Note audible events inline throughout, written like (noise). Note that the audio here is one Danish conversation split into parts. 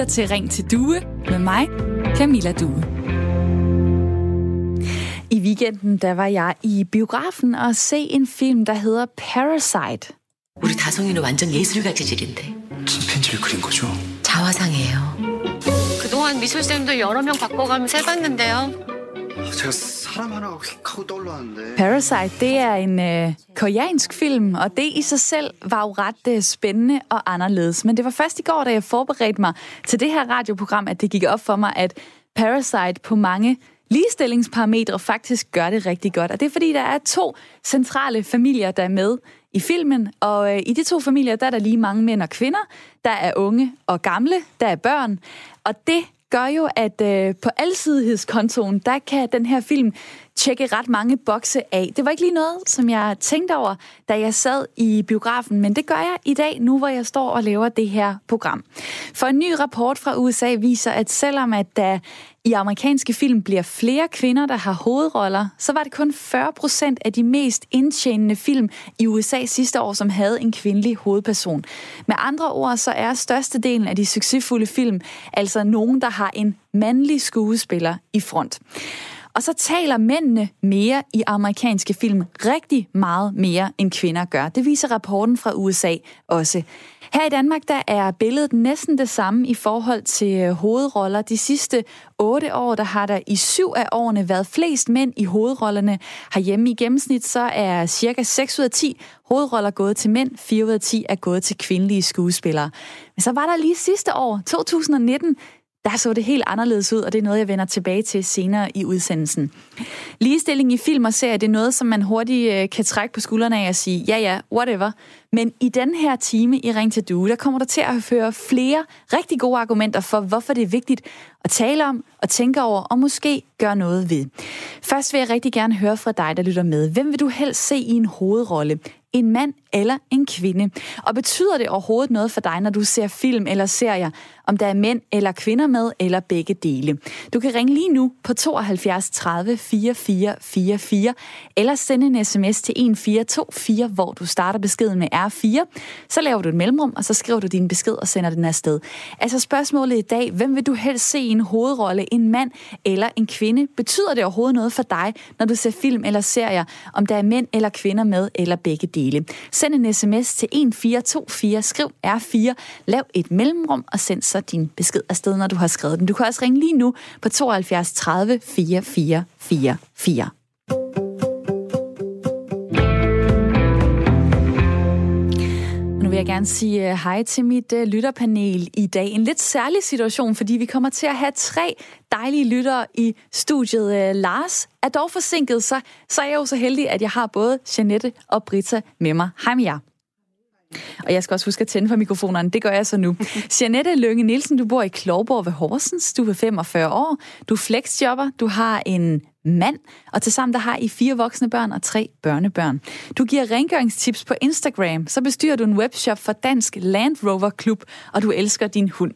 lytter til Ring til Due med mig, Camilla Due. I weekenden der var jeg i biografen og se en film, der hedder Parasite. 우리 다송이는 완전 예술가 재질인데 침팬지를 그린 거죠? 자화상이에요. 그동안 미술쌤도 여러 명 바꿔가면서 해봤는데요. 제가 Parasite, det er en øh, koreansk film, og det i sig selv var jo ret øh, spændende og anderledes. Men det var først i går, da jeg forberedte mig til det her radioprogram, at det gik op for mig, at Parasite på mange ligestillingsparametre faktisk gør det rigtig godt. Og det er fordi, der er to centrale familier, der er med i filmen. Og øh, i de to familier, der er der lige mange mænd og kvinder. Der er unge og gamle. Der er børn. Og det gør jo, at øh, på alsidighedskontoen, der kan den her film tjekke ret mange bokse af. Det var ikke lige noget, som jeg tænkte over, da jeg sad i biografen, men det gør jeg i dag, nu hvor jeg står og laver det her program. For en ny rapport fra USA viser, at selvom at der i amerikanske film bliver flere kvinder, der har hovedroller, så var det kun 40 procent af de mest indtjenende film i USA sidste år, som havde en kvindelig hovedperson. Med andre ord, så er størstedelen af de succesfulde film altså nogen, der har en mandlig skuespiller i front. Og så taler mændene mere i amerikanske film, rigtig meget mere end kvinder gør. Det viser rapporten fra USA også. Her i Danmark der er billedet næsten det samme i forhold til øh, hovedroller. De sidste otte år, der har der i syv af årene været flest mænd i hovedrollerne. Herhjemme i gennemsnit så er cirka 6 ud af 10 hovedroller gået til mænd, 4 ud af 10 er gået til kvindelige skuespillere. Men så var der lige sidste år, 2019, der så det helt anderledes ud, og det er noget, jeg vender tilbage til senere i udsendelsen. Ligestilling i film og serier, det er noget, som man hurtigt øh, kan trække på skuldrene af og sige, ja ja, whatever. Men i den her time i Ring til Due, der kommer der til at høre flere rigtig gode argumenter for, hvorfor det er vigtigt at tale om og tænke over, og måske gøre noget ved. Først vil jeg rigtig gerne høre fra dig, der lytter med. Hvem vil du helst se i en hovedrolle? En mand eller en kvinde? Og betyder det overhovedet noget for dig, når du ser film eller serier, om der er mænd eller kvinder med, eller begge dele? Du kan ringe lige nu på 72 30 44 44, eller sende en sms til 1424, hvor du starter beskeden med R4. Så laver du et mellemrum, og så skriver du din besked og sender den afsted. Altså spørgsmålet i dag, hvem vil du helst se i en hovedrolle, en mand eller en kvinde? Betyder det overhovedet noget for dig, når du ser film eller serier, om der er mænd eller kvinder med, eller begge dele? Send en sms til 1424, skriv R4, lav et mellemrum og send så din besked afsted, når du har skrevet den. Du kan også ringe lige nu på 72 30 44 44. Nu vil jeg gerne sige øh, hej til mit øh, lytterpanel i dag. En lidt særlig situation, fordi vi kommer til at have tre dejlige lyttere i studiet. Øh, Lars er dog forsinket, så, så er jeg jo så heldig, at jeg har både Janette og Britta med mig. Hej med jer. Og jeg skal også huske at tænde for mikrofonerne. Det gør jeg så nu. (laughs) Janette Lønge Nielsen, du bor i Klovborg ved Horsens. Du er 45 år. Du er flexjobber. Du har en mand. Og tilsammen der har I fire voksne børn og tre børnebørn. Du giver rengøringstips på Instagram. Så bestyrer du en webshop for Dansk Land Rover Klub. Og du elsker din hund.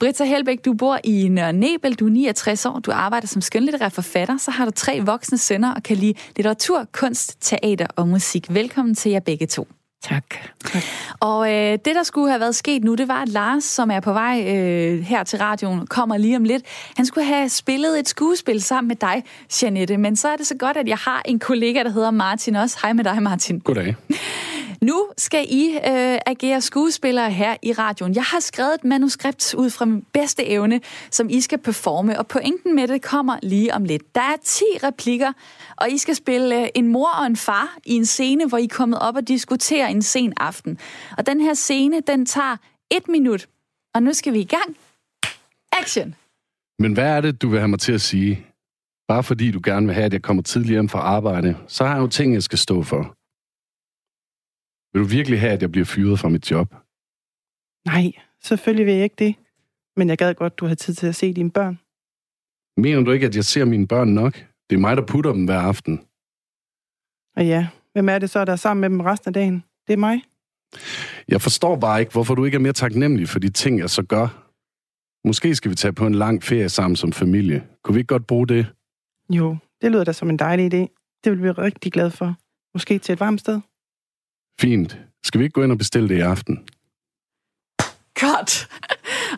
Britta Helbæk, du bor i Nørre Nebel. Du er 69 år. Du arbejder som skønlitterær forfatter. Så har du tre voksne sønner og kan lide litteratur, kunst, teater og musik. Velkommen til jer begge to. Tak. tak. Og øh, det, der skulle have været sket nu, det var, at Lars, som er på vej øh, her til radioen, kommer lige om lidt. Han skulle have spillet et skuespil sammen med dig, Janette. Men så er det så godt, at jeg har en kollega, der hedder Martin også. Hej med dig, Martin. Goddag. Nu skal I øh, agere skuespillere her i radioen. Jeg har skrevet et manuskript ud fra min bedste evne, som I skal performe, og pointen med det kommer lige om lidt. Der er 10 replikker, og I skal spille øh, en mor og en far i en scene, hvor I er kommet op og diskuterer en sen aften. Og den her scene, den tager et minut. Og nu skal vi i gang. Action! Men hvad er det, du vil have mig til at sige? Bare fordi du gerne vil have, at jeg kommer tidligere hjem fra arbejde, så har jeg jo ting, jeg skal stå for. Vil du virkelig have, at jeg bliver fyret fra mit job? Nej, selvfølgelig vil jeg ikke det. Men jeg gad godt, du har tid til at se dine børn. Mener du ikke, at jeg ser mine børn nok? Det er mig, der putter dem hver aften. Og ja, hvem er det så, der er sammen med dem resten af dagen? Det er mig. Jeg forstår bare ikke, hvorfor du ikke er mere taknemmelig for de ting, jeg så gør. Måske skal vi tage på en lang ferie sammen som familie. Kunne vi ikke godt bruge det? Jo, det lyder da som en dejlig idé. Det vil vi være rigtig glad for. Måske til et varmt sted. Fint. Skal vi ikke gå ind og bestille det i aften? Godt.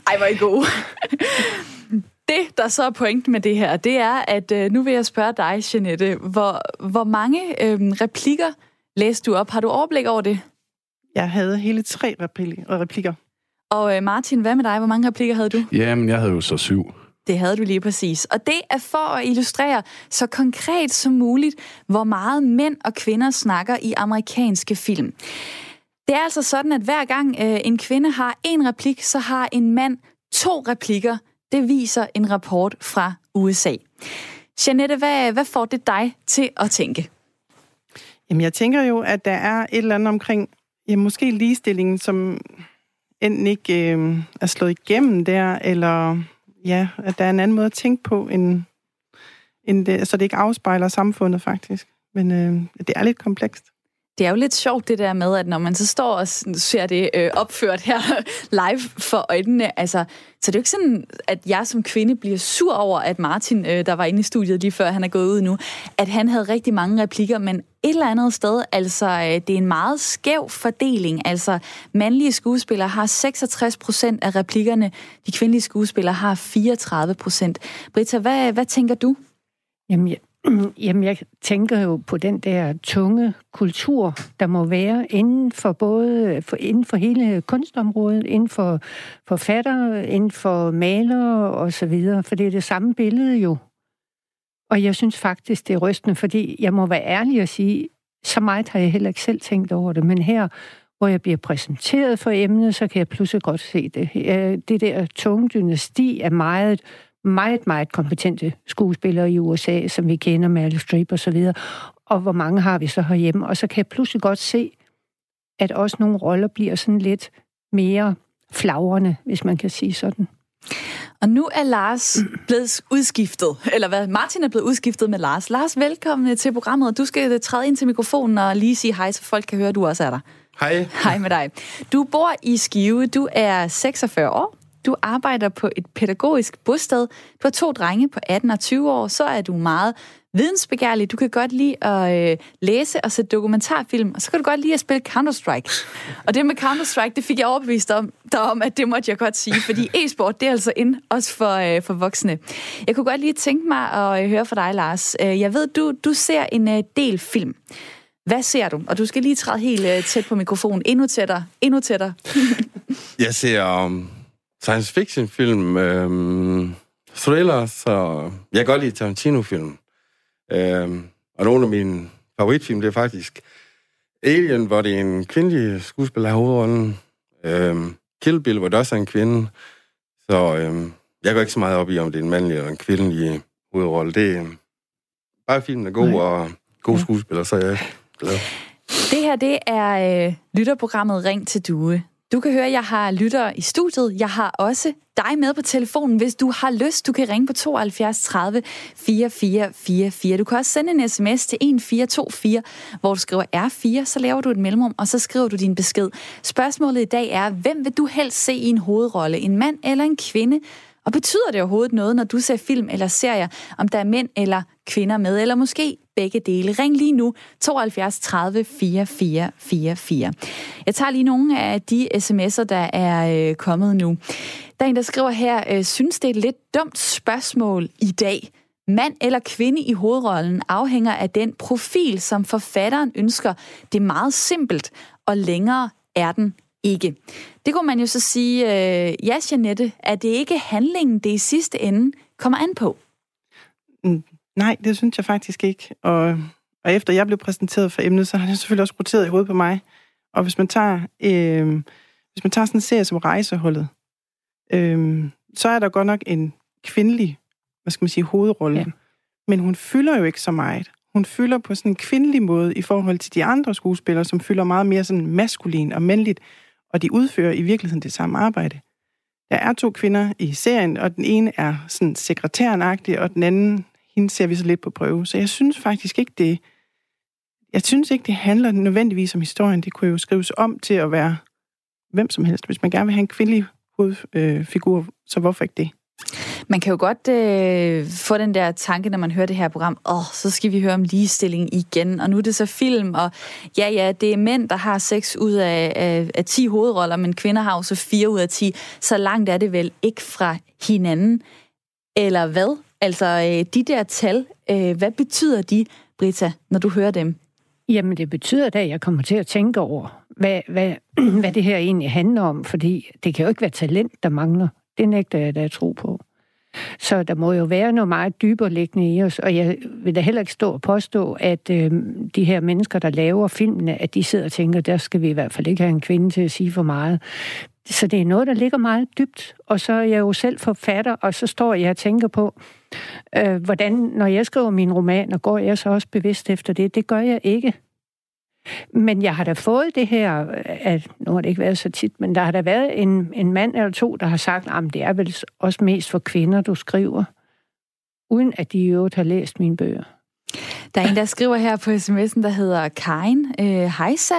Ej, hvor I gode. Det, der så er pointen med det her, det er, at øh, nu vil jeg spørge dig, Jeanette, hvor, hvor mange øh, replikker læste du op? Har du overblik over det? Jeg havde hele tre repli- replikker. Og øh, Martin, hvad med dig? Hvor mange replikker havde du? Jamen, jeg havde jo så syv. Det havde du lige præcis. Og det er for at illustrere så konkret som muligt, hvor meget mænd og kvinder snakker i amerikanske film. Det er altså sådan, at hver gang øh, en kvinde har en replik, så har en mand to replikker. Det viser en rapport fra USA. Janette, hvad, hvad får det dig til at tænke? Jamen, jeg tænker jo, at der er et eller andet omkring, ja, måske ligestillingen, som enten ikke øh, er slået igennem der, eller ja, at der er en anden måde at tænke på, end, end det, så det ikke afspejler samfundet faktisk. Men øh, det er lidt komplekst. Det er jo lidt sjovt det der med, at når man så står og ser det øh, opført her (laughs) live for øjnene, altså, så det er jo ikke sådan, at jeg som kvinde bliver sur over, at Martin, øh, der var inde i studiet lige før han er gået ud nu, at han havde rigtig mange replikker, men et eller andet sted, altså, øh, det er en meget skæv fordeling. Altså, mandlige skuespillere har 66 procent af replikkerne, de kvindelige skuespillere har 34 procent. Britta, hvad, hvad tænker du? Jamen, jeg, Jamen, jeg tænker jo på den der tunge kultur, der må være inden for både for, inden for hele kunstområdet, inden for forfattere, inden for malere og så videre, for det er det samme billede jo. Og jeg synes faktisk, det er rystende, fordi jeg må være ærlig og sige, så meget har jeg heller ikke selv tænkt over det, men her, hvor jeg bliver præsenteret for emnet, så kan jeg pludselig godt se det. Øh, det der tunge dynasti er meget meget, meget kompetente skuespillere i USA, som vi kender, Meryl Streep og så videre. Og hvor mange har vi så herhjemme? Og så kan jeg pludselig godt se, at også nogle roller bliver sådan lidt mere flagrende, hvis man kan sige sådan. Og nu er Lars blevet udskiftet, eller hvad? Martin er blevet udskiftet med Lars. Lars, velkommen til programmet. Du skal træde ind til mikrofonen og lige sige hej, så folk kan høre, at du også er der. Hej. Hej med dig. Du bor i Skive. Du er 46 år. Du arbejder på et pædagogisk bosted. Du har to drenge på 18 og 20 år. Så er du meget vidensbegærlig. Du kan godt lide at øh, læse og se dokumentarfilm, og så kan du godt lide at spille Counter-Strike. Og det med Counter-Strike, det fik jeg overbevist om, derom, at det måtte jeg godt sige, fordi e-sport, det er altså ind, også for, øh, for voksne. Jeg kunne godt lige tænke mig at øh, høre fra dig, Lars. Øh, jeg ved, du, du ser en øh, del film. Hvad ser du? Og du skal lige træde helt øh, tæt på mikrofonen. Endnu tættere. Endnu tættere. jeg ser um, science fiction film, øhm, thrillers, og jeg kan godt lide Tarantino-film. Øhm, og nogle af mine favoritfilm, det er faktisk Alien, hvor det er en kvindelig skuespiller af hovedrollen. Øhm, Kill Bill, hvor det også er en kvinde. Så øhm, jeg går ikke så meget op i, om det er en mandlig eller en kvindelig hovedrolle. Det er bare filmen er god, og god skuespiller, så er jeg glad. Det her, det er øh, lytterprogrammet Ring til Due. Du kan høre, at jeg har lyttere i studiet. Jeg har også dig med på telefonen, hvis du har lyst. Du kan ringe på 72 30 4444. Du kan også sende en sms til 1424, hvor du skriver R4, så laver du et mellemrum, og så skriver du din besked. Spørgsmålet i dag er, hvem vil du helst se i en hovedrolle? En mand eller en kvinde? Og betyder det overhovedet noget, når du ser film eller serier, om der er mænd eller kvinder med, eller måske begge dele? Ring lige nu 72 30 44 44. Jeg tager lige nogle af de sms'er, der er øh, kommet nu. Der er en, der skriver her, øh, synes det er et lidt dumt spørgsmål i dag. Mand eller kvinde i hovedrollen afhænger af den profil, som forfatteren ønsker. Det er meget simpelt, og længere er den ikke. Det kunne man jo så sige, øh, ja, Janette, er det ikke handlingen, det i sidste ende kommer an på? Mm, nej, det synes jeg faktisk ikke. Og, og efter jeg blev præsenteret for emnet, så har det selvfølgelig også roteret i hovedet på mig. Og hvis man tager, øh, hvis man tager sådan en serie som Rejseholdet, øh, så er der godt nok en kvindelig, hvad skal man sige, hovedrolle. Ja. Men hun fylder jo ikke så meget. Hun fylder på sådan en kvindelig måde i forhold til de andre skuespillere, som fylder meget mere sådan maskulin og mandligt og de udfører i virkeligheden det samme arbejde. Der er to kvinder i serien, og den ene er sådan sekretærenagtig, og den anden, hende ser vi så lidt på prøve. Så jeg synes faktisk ikke, det jeg synes ikke, det handler nødvendigvis om historien. Det kunne jo skrives om til at være hvem som helst. Hvis man gerne vil have en kvindelig hovedfigur, så hvorfor ikke det? Man kan jo godt øh, få den der tanke, når man hører det her program, åh, oh, så skal vi høre om ligestilling igen, og nu er det så film, og ja, ja, det er mænd, der har seks ud af, af, af 10 hovedroller, men kvinder har jo så fire ud af 10, så langt er det vel ikke fra hinanden, eller hvad? Altså, øh, de der tal, øh, hvad betyder de, Brita, når du hører dem? Jamen, det betyder da, at jeg kommer til at tænke over, hvad, hvad, (clears throat) hvad det her egentlig handler om, fordi det kan jo ikke være talent, der mangler. Det nægter jeg da at tro på. Så der må jo være noget meget dybere liggende i os, og jeg vil da heller ikke stå og påstå, at øh, de her mennesker, der laver filmene, at de sidder og tænker, der skal vi i hvert fald ikke have en kvinde til at sige for meget. Så det er noget, der ligger meget dybt, og så er jeg jo selv forfatter, og så står jeg og tænker på, øh, hvordan, når jeg skriver min roman, og går jeg så også bevidst efter det, det gør jeg ikke. Men jeg har da fået det her, at nu har det ikke været så tit, men der har der været en, en mand eller to, der har sagt, at det er vel også mest for kvinder, du skriver, uden at de i øvrigt har læst mine bøger. Der er en, der skriver her på sms'en, der hedder Karin øh, Heisa.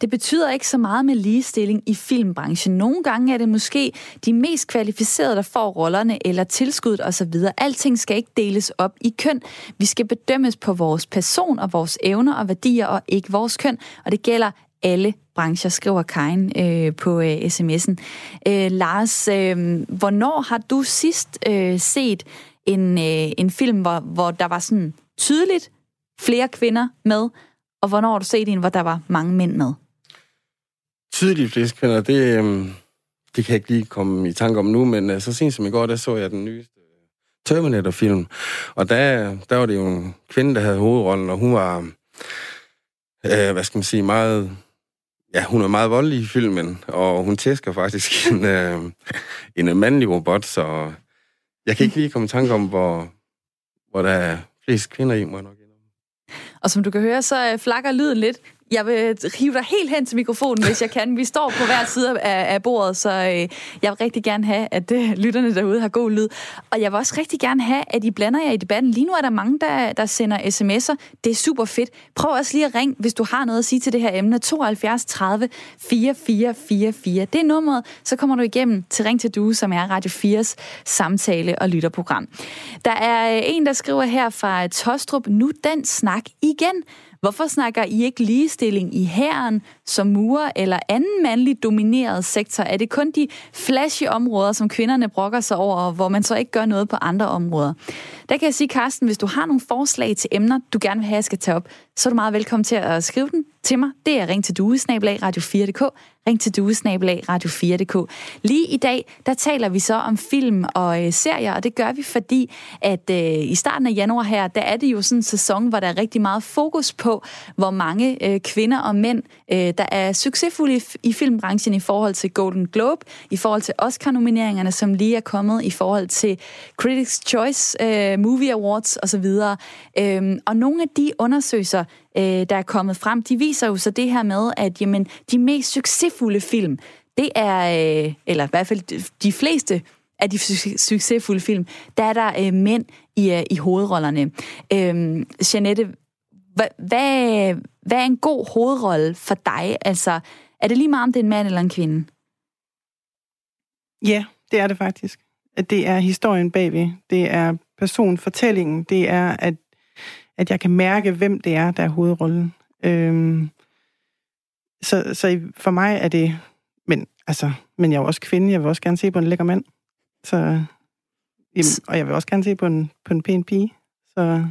Det betyder ikke så meget med ligestilling i filmbranchen. Nogle gange er det måske de mest kvalificerede, der får rollerne eller tilskuddet osv. Alting skal ikke deles op i køn. Vi skal bedømmes på vores person og vores evner og værdier, og ikke vores køn. Og det gælder alle brancher, skriver Karin øh, på øh, sms'en. Øh, Lars, øh, hvornår har du sidst øh, set en, øh, en film, hvor, hvor der var sådan tydeligt flere kvinder med, og hvornår har du set en, hvor der var mange mænd med? Tydelige flest kvinder, det, øhm, det kan jeg ikke lige komme i tanke om nu, men øh, så sent som i går, der så jeg den nyeste øh, Terminator-film, og der, der var det jo en kvinde, der havde hovedrollen, og hun var, øh, hvad skal man sige, meget, ja, hun er meget voldelig i filmen, og hun tæsker faktisk (laughs) en, øh, en øh, mandlig robot, så jeg kan ikke lige komme i tanke om, hvor, hvor der er flest kvinder i, må jeg nok og som du kan høre, så øh, flakker lyden lidt. Jeg vil hive dig helt hen til mikrofonen, hvis jeg kan. Vi står på hver side af, af bordet, så øh, jeg vil rigtig gerne have, at øh, lytterne derude har god lyd. Og jeg vil også rigtig gerne have, at I blander jer i debatten. Lige nu er der mange, der, der sender sms'er. Det er super fedt. Prøv også lige at ringe, hvis du har noget at sige til det her emne. 72 30 4444. Det er nummeret. Så kommer du igennem til Ring til Due, som er Radio 4's samtale- og lytterprogram. Der er en, der skriver her fra Tostrup. Nu den snak igen. Hvorfor snakker I ikke ligestilling i hæren, som murer eller anden mandligt domineret sektor? Er det kun de flashy områder, som kvinderne brokker sig over, og hvor man så ikke gør noget på andre områder? Der kan jeg sige, Carsten, hvis du har nogle forslag til emner, du gerne vil have, jeg skal tage op, så er du meget velkommen til at skrive den til mig. Det er ring til duesnabelag radio4.dk. Ring til duesnabelag radio4.dk. Lige i dag, der taler vi så om film og øh, serier, og det gør vi, fordi at øh, i starten af januar her, der er det jo sådan en sæson, hvor der er rigtig meget fokus på, hvor mange øh, kvinder og mænd, øh, Øh, der er succesfulde i, i filmbranchen i forhold til Golden Globe, i forhold til Oscar-nomineringerne, som lige er kommet, i forhold til Critics' Choice øh, Movie Awards osv. Øhm, og nogle af de undersøgelser, øh, der er kommet frem, de viser jo så det her med, at jamen, de mest succesfulde film, det er, øh, eller i hvert fald de fleste af de succesfulde film, der er der øh, mænd i, øh, i hovedrollerne. Øh, Jeanette, hvad, hvad, hvad er en god hovedrolle for dig? Altså, er det lige meget, om det er en mand eller en kvinde? Ja, det er det faktisk. Det er historien bagved. Det er personfortællingen. Det er, at at jeg kan mærke, hvem det er, der er hovedrollen. Øhm, så, så for mig er det... Men, altså, men jeg er jo også kvinde, jeg vil også gerne se på en lækker mand. Så, jamen, og jeg vil også gerne se på en, på en pæn pige. Så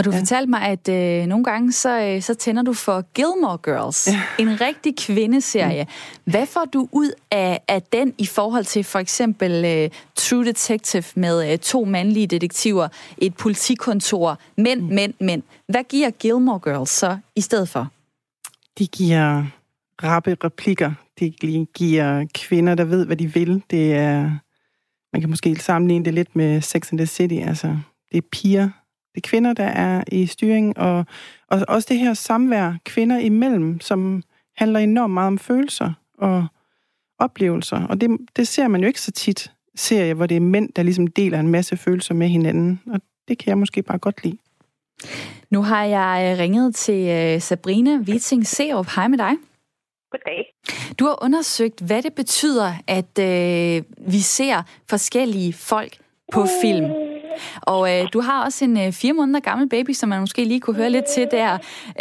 og du ja. fortalte mig, at øh, nogle gange så, øh, så tænder du for Gilmore Girls. Ja. En rigtig kvindeserie. Mm. Hvad får du ud af, af den i forhold til for eksempel øh, True Detective med øh, to mandlige detektiver, et politikontor, mænd, mm. mænd, mænd. Hvad giver Gilmore Girls så i stedet for? De giver rappe replikker. De giver kvinder, der ved, hvad de vil. Det er, man kan måske sammenligne det lidt med Sex and the City. Altså, det er piger, det er kvinder, der er i styring, og, og også det her samvær kvinder imellem, som handler enormt meget om følelser og oplevelser. Og det, det ser man jo ikke så tit, ser jeg, hvor det er mænd, der ligesom deler en masse følelser med hinanden. Og det kan jeg måske bare godt lide. Nu har jeg øh, ringet til øh, Sabrina Viting Serup. Hej med dig. Goddag. Du har undersøgt, hvad det betyder, at øh, vi ser forskellige folk på film. Og øh, du har også en øh, fire måneder gammel baby, som man måske lige kunne høre lidt til der.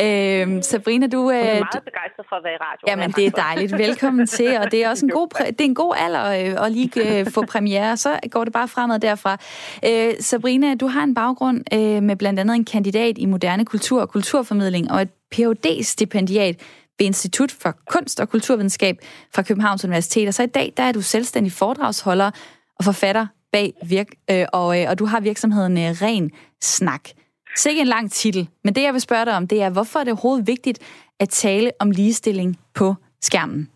Øh, Sabrina, du... Øh, Jeg er du- meget begejstret for at være i radio. Jamen, det er dejligt. Velkommen til, og det er også en god, præ- det er en god alder øh, at lige øh, få premiere, så går det bare fremad derfra. Øh, Sabrina, du har en baggrund øh, med blandt andet en kandidat i moderne kultur og kulturformidling, og et Ph.D.-stipendiat ved Institut for Kunst og Kulturvidenskab fra Københavns Universitet. Og så i dag, der er du selvstændig foredragsholder og forfatter bag virk, øh, og, øh, og du har virksomheden øh, Ren Snak. Sikke en lang titel, men det jeg vil spørge dig om, det er, hvorfor er det overhovedet vigtigt at tale om ligestilling på skærmen?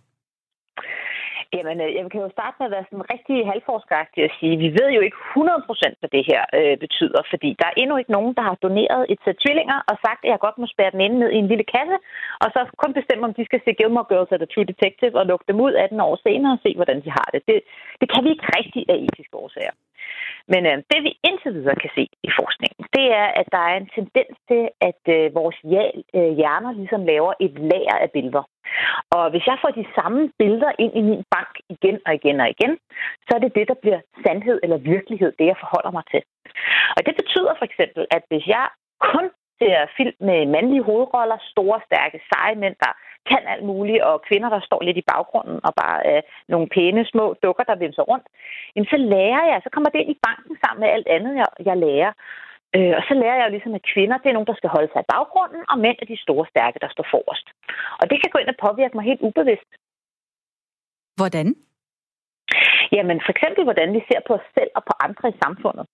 Jamen, øh, jeg kan jo starte med at være sådan rigtig halvforskeragtig og sige, vi ved jo ikke 100% hvad det her øh, betyder, fordi der er endnu ikke nogen, der har doneret et sæt tvillinger og sagt, at jeg godt må spære den inde ned i en lille kasse, og så kun bestemme, om de skal se Gilmore Girls eller True Detective og lukke dem ud 18 år senere og se, hvordan de har det. Det, det kan vi ikke rigtig af etiske årsager. Men øh, det vi indtil videre kan se i forskningen, det er, at der er en tendens til, at øh, vores ja- øh, hjerner ligesom laver et lager af billeder. Og hvis jeg får de samme billeder ind i min bank igen og igen og igen, så er det det, der bliver sandhed eller virkelighed, det jeg forholder mig til. Og det betyder for eksempel, at hvis jeg kun ser film med mandlige hovedroller, store, stærke, seje mænd, der kan alt muligt, og kvinder, der står lidt i baggrunden og bare øh, nogle pæne små dukker, der vimser rundt, jamen så lærer jeg, så kommer det ind i banken sammen med alt andet, jeg, jeg lærer. Øh, og så lærer jeg jo ligesom, at kvinder, det er nogen, der skal holde sig i baggrunden, og mænd er de store, stærke, der står forrest. Og det kan gå ind og påvirke mig helt ubevidst. Hvordan? Jamen for eksempel, hvordan vi ser på os selv og på andre i samfundet.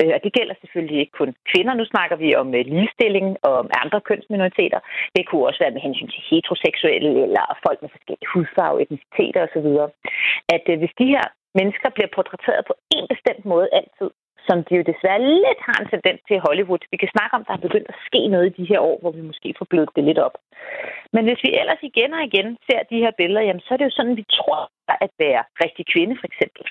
Øh, og det gælder selvfølgelig ikke kun kvinder. Nu snakker vi om øh, ligestilling og om andre kønsminoriteter. Det kunne også være med hensyn til heteroseksuelle eller folk med forskellige hudfarve, etniciteter osv. At øh, hvis de her mennesker bliver portrætteret på en bestemt måde altid, som de jo desværre lidt har en tendens til i Hollywood. Vi kan snakke om, at der er begyndt at ske noget i de her år, hvor vi måske får blødt det lidt op. Men hvis vi ellers igen og igen ser de her billeder, jamen, så er det jo sådan, vi tror at være rigtig kvinde, for eksempel.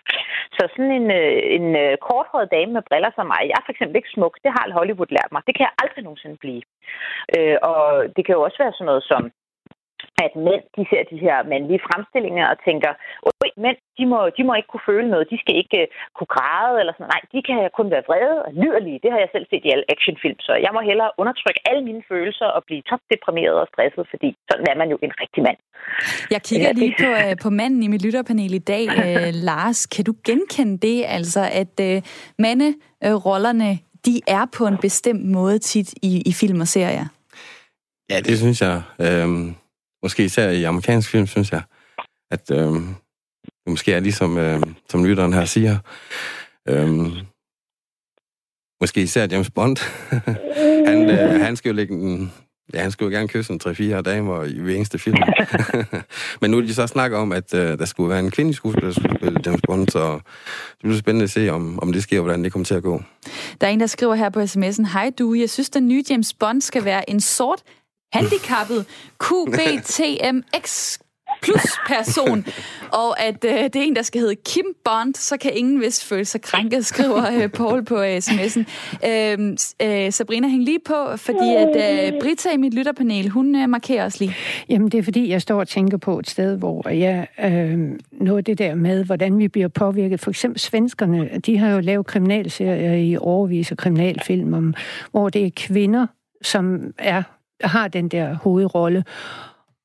Så sådan en, øh, en øh, korthåret dame med briller som mig, jeg er for eksempel ikke smuk. Det har Hollywood lært mig. Det kan jeg aldrig nogensinde blive. Øh, og det kan jo også være sådan noget som at mænd, de ser de her mandlige fremstillinger og tænker, oj, mænd, de må, de må ikke kunne føle noget, de skal ikke uh, kunne græde, eller sådan Nej, de kan kun være vrede og lyderlige. Det har jeg selv set i alle actionfilm, så jeg må hellere undertrykke alle mine følelser og blive topdeprimeret og stresset, fordi sådan er man jo en rigtig mand. Jeg kigger Ja, lige på, øh, på manden i mit lytterpanel i dag, (laughs) øh, Lars. Kan du genkende det, altså at øh, manderollerne, de er på en bestemt måde tit i, i film og serier? Ja, det synes jeg. Øhm, måske især i amerikansk film, synes jeg, at øh, det måske er ligesom, øh, som lytteren her siger, øh, måske især James Bond. (laughs) han, øh, han skal jo lægge en, Ja, han skulle jo gerne kysse en 3-4 damer i hver eneste film. (laughs) Men nu er de så snakker om, at øh, der skulle være en kvindelig skuespiller, der skulle spille James Bond, så det bliver spændende at se, om, om det sker, og hvordan det kommer til at gå. Der er en, der skriver her på sms'en, Hej du, jeg synes, den nye James Bond skal være en sort, handicappet QBTMX plus person, (laughs) og at øh, det er en, der skal hedde Kim Bond, så kan ingen vist føle sig krænket, skriver øh, Paul på øh, sms'en. Øh, øh, Sabrina, hæng lige på, fordi at øh, Brita i mit lytterpanel, hun øh, markerer os lige. Jamen, det er fordi, jeg står og tænker på et sted, hvor jeg øh, noget af det der med, hvordan vi bliver påvirket. For eksempel svenskerne, de har jo lavet kriminalserier i overvis og kriminalfilm, om, hvor det er kvinder, som er, har den der hovedrolle.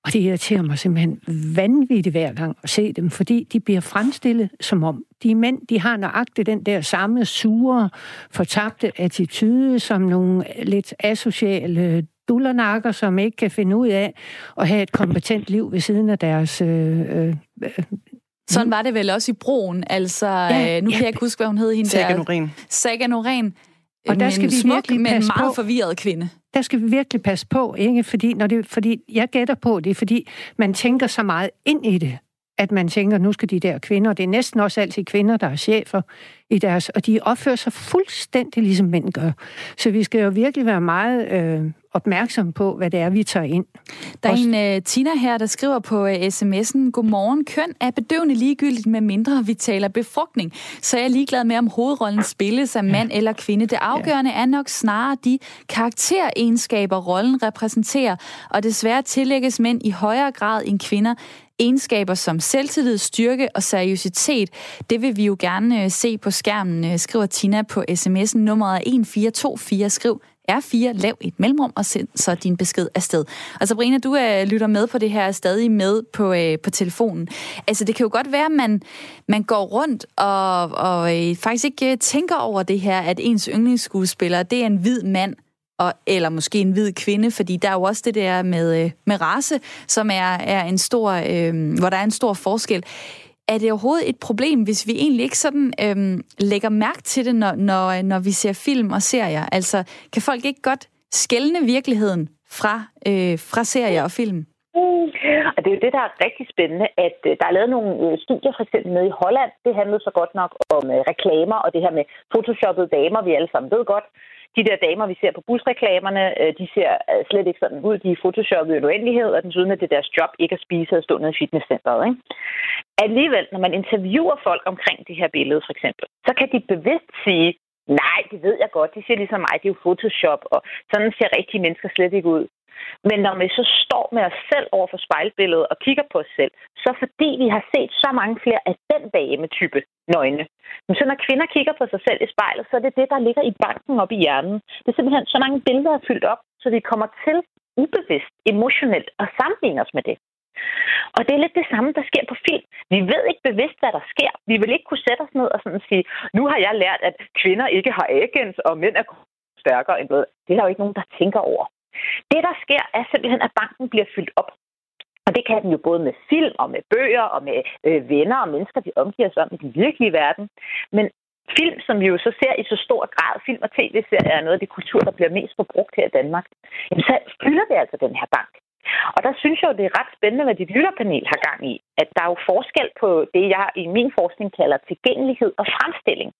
Og det irriterer mig simpelthen vanvittigt hver gang at se dem, fordi de bliver fremstillet som om de mænd, de har nøjagtigt den der samme sure, fortabte attitude som nogle lidt asociale dullernakker, som ikke kan finde ud af at have et kompetent liv ved siden af deres... Øh, øh, Sådan var det vel også i broen. Altså, Ja, øh, nu kan ja. jeg ikke huske, hvad hun hed. Hende Saga der. Norin. Saga. Og der skal en vi smuk, virkelig men meget på. forvirret kvinde der skal vi virkelig passe på, ikke? Fordi, når det, fordi jeg gætter på, det fordi, man tænker så meget ind i det, at man tænker, nu skal de der kvinder, og det er næsten også altid kvinder, der er chefer i deres, og de opfører sig fuldstændig ligesom mænd gør. Så vi skal jo virkelig være meget øh, opmærksomme på, hvad det er, vi tager ind. Der er Også- en uh, Tina her, der skriver på uh, sms'en, Godmorgen, køn er bedøvende ligegyldigt, med mindre vi taler befrugtning. Så er jeg ligeglad med, om hovedrollen spilles af mand eller kvinde. Det afgørende er nok snarere de karakteregenskaber, rollen repræsenterer, og desværre tillægges mænd i højere grad end kvinder Egenskaber som selvtillid, styrke og seriøsitet, det vil vi jo gerne øh, se på skærmen, øh, skriver Tina på sms'en nummeret 1424. Skriv R4, lav et mellemrum og send så din besked afsted. Og Sabrina, du øh, lytter med på det her, stadig med på, øh, på telefonen. Altså, det kan jo godt være, at man, man går rundt og, og øh, faktisk ikke øh, tænker over det her, at ens yndlingsskuespiller, det er en hvid mand, og, eller måske en hvid kvinde, fordi der er jo også det der med, øh, med race, som er, er en stor, øh, hvor der er en stor forskel er det overhovedet et problem, hvis vi egentlig ikke sådan øh, lægger mærke til det, når, når, øh, når vi ser film og serier? Altså, kan folk ikke godt skælne virkeligheden fra, øh, fra serier og film? Mm. Og det er jo det, der er rigtig spændende, at øh, der er lavet nogle studier, for eksempel nede i Holland. Det handlede så godt nok om reklamer og det her med photoshoppede damer, vi alle sammen ved godt de der damer, vi ser på busreklamerne, øh, de ser øh, slet ikke sådan ud. De er photoshoppet i uendelighed, og den synes, at det er deres job ikke at spise og stå nede i fitnesscenteret. Ikke? Alligevel, når man interviewer folk omkring det her billede, for eksempel, så kan de bevidst sige, nej, det ved jeg godt, de ser ligesom mig, det er jo Photoshop, og sådan ser rigtige mennesker slet ikke ud. Men når vi så står med os selv over for spejlbilledet og kigger på os selv, så fordi vi har set så mange flere af den dame-type nøgne, men så når kvinder kigger på sig selv i spejlet, så er det det, der ligger i banken op i hjernen. Det er simpelthen så mange billeder er fyldt op, så vi kommer til ubevidst, emotionelt at sammenligne os med det. Og det er lidt det samme, der sker på film. Vi ved ikke bevidst, hvad der sker. Vi vil ikke kunne sætte os ned og sådan sige, nu har jeg lært, at kvinder ikke har agens, og mænd er stærkere end noget. Det er der jo ikke nogen, der tænker over. Det, der sker, er simpelthen, at banken bliver fyldt op. Og det kan den jo både med film og med bøger og med øh, venner og mennesker, de omgiver sig om i den virkelige verden. Men film, som vi jo så ser i så stor grad, film og tv-serier er noget af det kultur, der bliver mest forbrugt her i Danmark, jamen så fylder det altså den her bank. Og der synes jeg jo, det er ret spændende, hvad dit lytterpanel har gang i. At der er jo forskel på det, jeg i min forskning kalder tilgængelighed og fremstilling.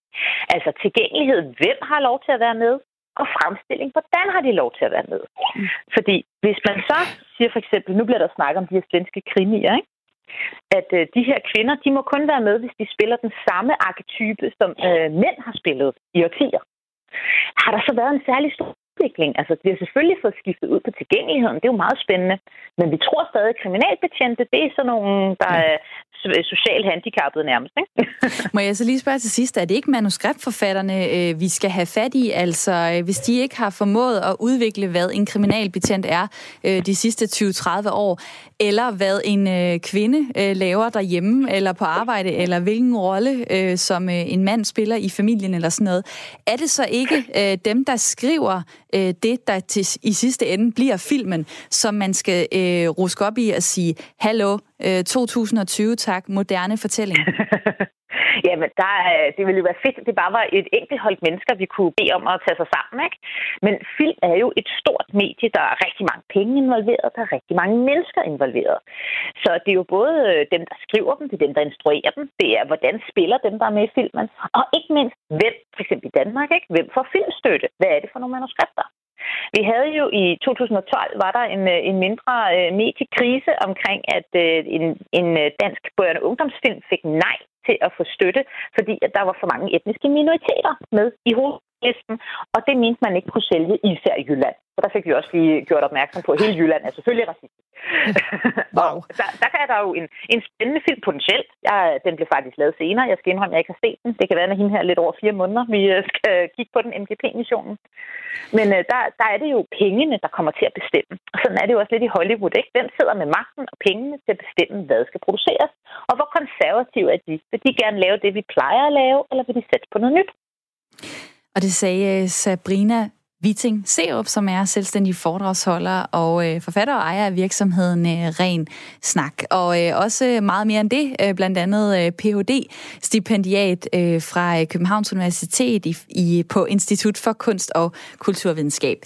Altså tilgængelighed, hvem har lov til at være med? Og fremstilling. Hvordan har de lov til at være med? Mm. Fordi hvis man så siger for eksempel, nu bliver der snakket om de her svenske krimier, ikke? at øh, de her kvinder, de må kun være med, hvis de spiller den samme arketype, som øh, mænd har spillet i årtier. Har der så været en særlig stor udvikling? Altså, vi har selvfølgelig fået skiftet ud på tilgængeligheden. Det er jo meget spændende. Men vi tror stadig, at kriminalbetjente, det er sådan nogle, der er socialt handicappet nærmest. Ikke? (laughs) Må jeg så lige spørge til sidst, er det ikke manuskriptforfatterne, øh, vi skal have fat i? Altså, øh, hvis de ikke har formået at udvikle, hvad en kriminalbetjent er øh, de sidste 20-30 år, eller hvad en kvinde laver derhjemme eller på arbejde, eller hvilken rolle som en mand spiller i familien eller sådan noget, er det så ikke dem, der skriver Øh, det, der til, i sidste ende bliver filmen, som man skal øh, ruske op i og sige, hallo, øh, 2020, tak, moderne fortælling? (laughs) Jamen, der, det ville jo være fedt, det bare var et enkelt hold mennesker, vi kunne bede om at tage sig sammen. Ikke? Men film er jo et stort medie, der er rigtig mange penge involveret, der er rigtig mange mennesker involveret. Så det er jo både øh, dem, der skriver dem, det er dem, der instruerer dem, det er, hvordan spiller dem, der er med i filmen, og ikke mindst, hvem, for eksempel i Danmark, ikke? hvem får filmstøtte? Hvad er det for nogle manuskripter? Vi havde jo i 2012, var der en, øh, en mindre øh, mediekrise omkring, at øh, en, en øh, dansk børne- ungdomsfilm fik nej til at få støtte, fordi at der var for mange etniske minoriteter med i hovedlisten, og det mente man ikke kunne sælge især i Jylland. Så der fik vi også lige gjort opmærksom på, at hele Jylland er selvfølgelig racistisk. (laughs) (laughs) wow. der, der er der jo en, en spændende film potentielt. Jeg, den blev faktisk lavet senere. Jeg skal indrømme, at jeg ikke har set den. Det kan være, at hende her lidt over fire måneder, vi øh, skal kigge på den MGP-missionen. Men uh, der, der er det jo pengene, der kommer til at bestemme. Og sådan er det jo også lidt i Hollywood. Ikke? Hvem sidder med magten og pengene til at bestemme, hvad skal produceres? Og hvor konservative er de? Vil de gerne lave det, vi plejer at lave, eller vil de sætte på noget nyt? Og det sagde øh, Sabrina Viting Seup, som er selvstændig foredragsholder og øh, forfatter og ejer af virksomheden øh, Ren Snak. Og øh, også meget mere end det, øh, blandt andet øh, Ph.D.-stipendiat øh, fra øh, Københavns Universitet i, i, på Institut for Kunst og Kulturvidenskab.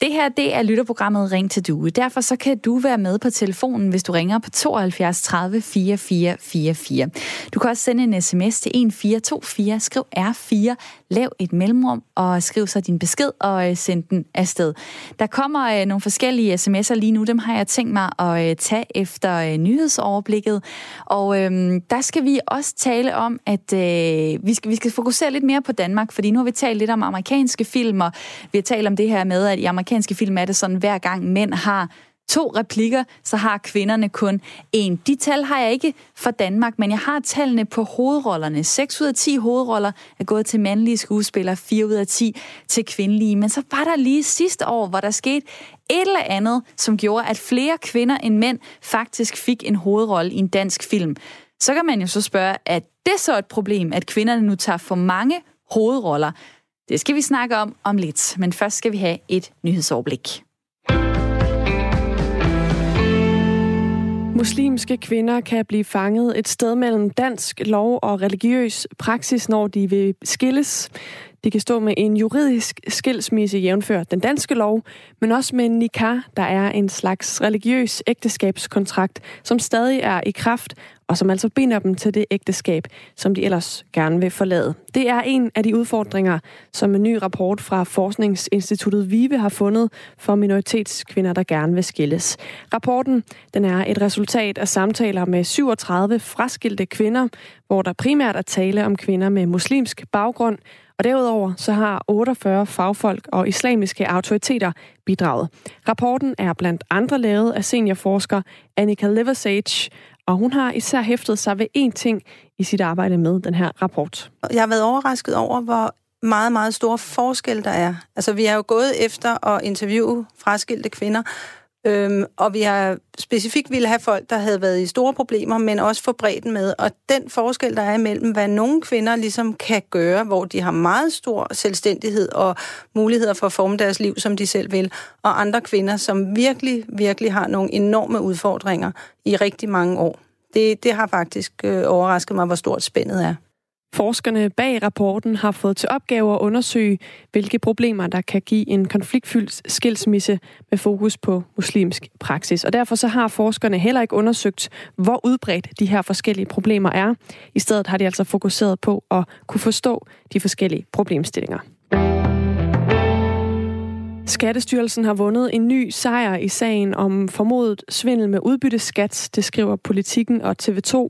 Det her, det er lytterprogrammet Ring til Due. Derfor så kan du være med på telefonen, hvis du ringer på 72 30 44 44. Du kan også sende en sms til 1424, skriv R4, lav et mellemrum og skriv så din besked og øh, sende den afsted. Der kommer øh, nogle forskellige sms'er lige nu, dem har jeg tænkt mig at øh, tage efter øh, nyhedsoverblikket. Og øh, der skal vi også tale om, at øh, vi, skal, vi skal fokusere lidt mere på Danmark, fordi nu har vi talt lidt om amerikanske film, og vi har talt om det her med, at i amerikanske film er det sådan, hver gang mænd har to replikker, så har kvinderne kun én. De tal har jeg ikke for Danmark, men jeg har tallene på hovedrollerne. 6 ud af 10 hovedroller er gået til mandlige skuespillere, 4 ud af 10 til kvindelige. Men så var der lige sidste år, hvor der skete et eller andet, som gjorde, at flere kvinder end mænd faktisk fik en hovedrolle i en dansk film. Så kan man jo så spørge, at det så et problem, at kvinderne nu tager for mange hovedroller? Det skal vi snakke om om lidt, men først skal vi have et nyhedsoverblik. Muslimske kvinder kan blive fanget et sted mellem dansk lov og religiøs praksis, når de vil skilles. De kan stå med en juridisk skilsmisse jævnfør den danske lov, men også med en nikah, der er en slags religiøs ægteskabskontrakt, som stadig er i kraft, og som altså binder dem til det ægteskab, som de ellers gerne vil forlade. Det er en af de udfordringer, som en ny rapport fra Forskningsinstituttet VIVE har fundet for minoritetskvinder, der gerne vil skilles. Rapporten den er et resultat af samtaler med 37 fraskilte kvinder, hvor der primært er tale om kvinder med muslimsk baggrund, og derudover så har 48 fagfolk og islamiske autoriteter bidraget. Rapporten er blandt andre lavet af seniorforsker Annika Leversage, og hun har især hæftet sig ved én ting i sit arbejde med den her rapport. Jeg har været overrasket over, hvor meget, meget store forskel der er. Altså, vi er jo gået efter at interviewe fraskilte kvinder, Øhm, og vi har specifikt ville have folk, der havde været i store problemer, men også få bredden med. Og den forskel, der er imellem, hvad nogle kvinder ligesom kan gøre, hvor de har meget stor selvstændighed og muligheder for at forme deres liv, som de selv vil, og andre kvinder, som virkelig, virkelig har nogle enorme udfordringer i rigtig mange år. Det, det har faktisk øh, overrasket mig, hvor stort spændet er. Forskerne bag rapporten har fået til opgave at undersøge, hvilke problemer der kan give en konfliktfyldt skilsmisse med fokus på muslimsk praksis. Og derfor så har forskerne heller ikke undersøgt, hvor udbredt de her forskellige problemer er. I stedet har de altså fokuseret på at kunne forstå de forskellige problemstillinger. Skattestyrelsen har vundet en ny sejr i sagen om formodet svindel med udbytteskat, det skriver Politikken og TV2.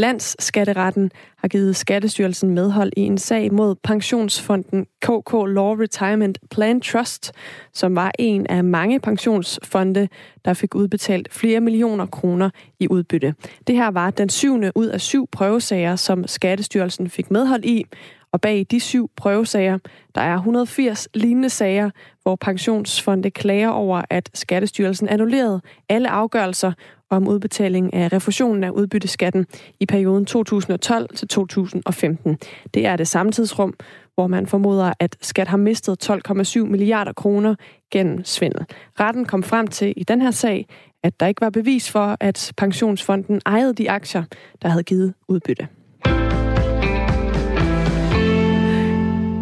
Landsskatteretten har givet Skattestyrelsen medhold i en sag mod pensionsfonden KK Law Retirement Plan Trust, som var en af mange pensionsfonde, der fik udbetalt flere millioner kroner i udbytte. Det her var den syvende ud af syv prøvesager, som Skattestyrelsen fik medhold i, og bag de syv prøvesager, der er 180 lignende sager, hvor pensionsfonde klager over, at Skattestyrelsen annullerede alle afgørelser om udbetaling af refusionen af udbytteskatten i perioden 2012 til 2015. Det er det samtidsrum, hvor man formoder, at skat har mistet 12,7 milliarder kroner gennem svindel. Retten kom frem til i den her sag, at der ikke var bevis for, at pensionsfonden ejede de aktier, der havde givet udbytte.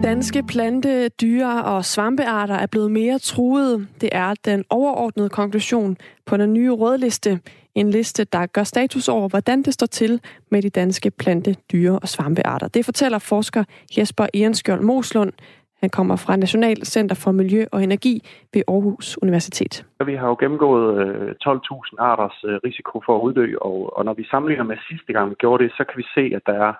Danske plante, dyre og svampearter er blevet mere truede. Det er den overordnede konklusion på den nye rødliste. En liste, der gør status over, hvordan det står til med de danske plante, dyre og svampearter. Det fortæller forsker Jesper Ehrenskjold Moslund. Han kommer fra National Center for Miljø og Energi ved Aarhus Universitet. Vi har jo gennemgået øh, 12.000 arters øh, risiko for at uddø, og, og når vi sammenligner med sidste gang vi gjorde det, så kan vi se, at der er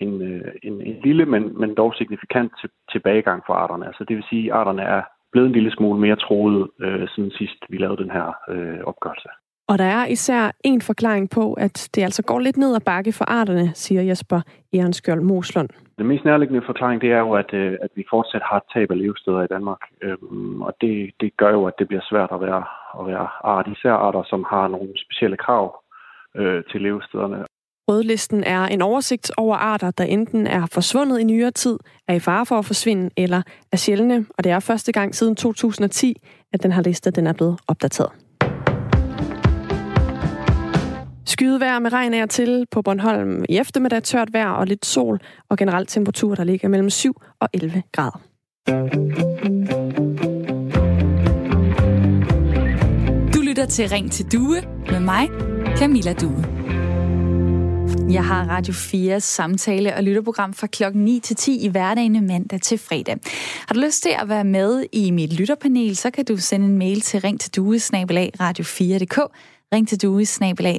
en, øh, en, en lille, men, men dog signifikant til, tilbagegang for arterne. Altså det vil sige, at arterne er blevet en lille smule mere troet, øh, siden sidst vi lavede den her øh, opgørelse. Og der er især en forklaring på, at det altså går lidt ned ad bakke for arterne, siger Jesper Ehrenskjold Moslund. Den mest nærliggende forklaring, det er jo, at, øh, at vi fortsat har tab af levesteder i Danmark. Øhm, og det, det gør jo, at det bliver svært at være, at være art, især arter, som har nogle specielle krav øh, til levestederne. Rødlisten er en oversigt over arter, der enten er forsvundet i nyere tid, er i fare for at forsvinde eller er sjældne, og det er første gang siden 2010, at den her liste den er blevet opdateret. Skydevær med regn er til på Bornholm i eftermiddag, tørt vejr og lidt sol, og generelt temperatur, der ligger mellem 7 og 11 grader. Du lytter til Ring til Due med mig, Camilla Due. Jeg har Radio 4 samtale- og lytterprogram fra klokken 9 til 10 i hverdagen mandag til fredag. Har du lyst til at være med i mit lytterpanel, så kan du sende en mail til ring til radio4.dk ring til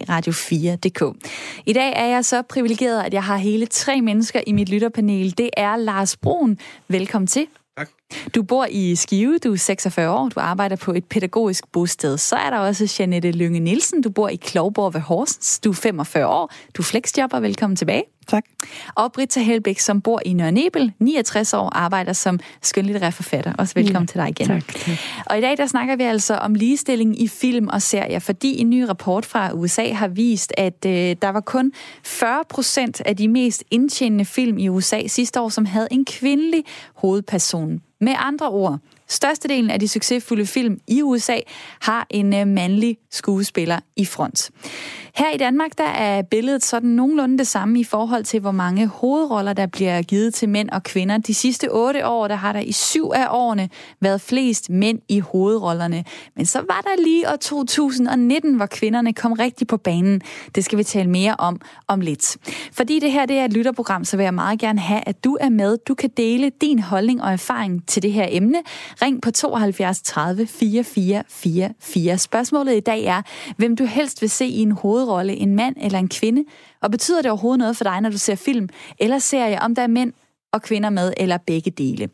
radio4.dk. I dag er jeg så privilegeret, at jeg har hele tre mennesker i mit lytterpanel. Det er Lars Brun. Velkommen til. Tak. Du bor i Skive, du er 46 år, du arbejder på et pædagogisk bosted. Så er der også Janette Lønge Nielsen, du bor i Klovborg ved Horsens, du er 45 år, du er flexjobber, velkommen tilbage. Tak. Og Britta Helbæk, som bor i Nørre Nebel, 69 år, arbejder som skønlitterær forfatter. Også velkommen ja, til dig igen. Tak, tak. Og i dag der snakker vi altså om ligestilling i film og serier, fordi en ny rapport fra USA har vist, at øh, der var kun 40 procent af de mest indtjenende film i USA sidste år, som havde en kvindelig hovedperson. Med andre ord, størstedelen af de succesfulde film i USA har en øh, mandlig skuespiller i front. Her i Danmark, der er billedet sådan nogenlunde det samme i forhold til, hvor mange hovedroller, der bliver givet til mænd og kvinder. De sidste otte år, der har der i syv af årene været flest mænd i hovedrollerne. Men så var der lige år 2019, hvor kvinderne kom rigtig på banen. Det skal vi tale mere om om lidt. Fordi det her det er et lytterprogram, så vil jeg meget gerne have, at du er med. Du kan dele din holdning og erfaring til det her emne. Ring på 72 30 44 44. Spørgsmålet i dag er, hvem du helst vil se i en hovedrolle, en mand eller en kvinde? Og betyder det overhovedet noget for dig, når du ser film eller serie, om der er mænd og kvinder med, eller begge dele.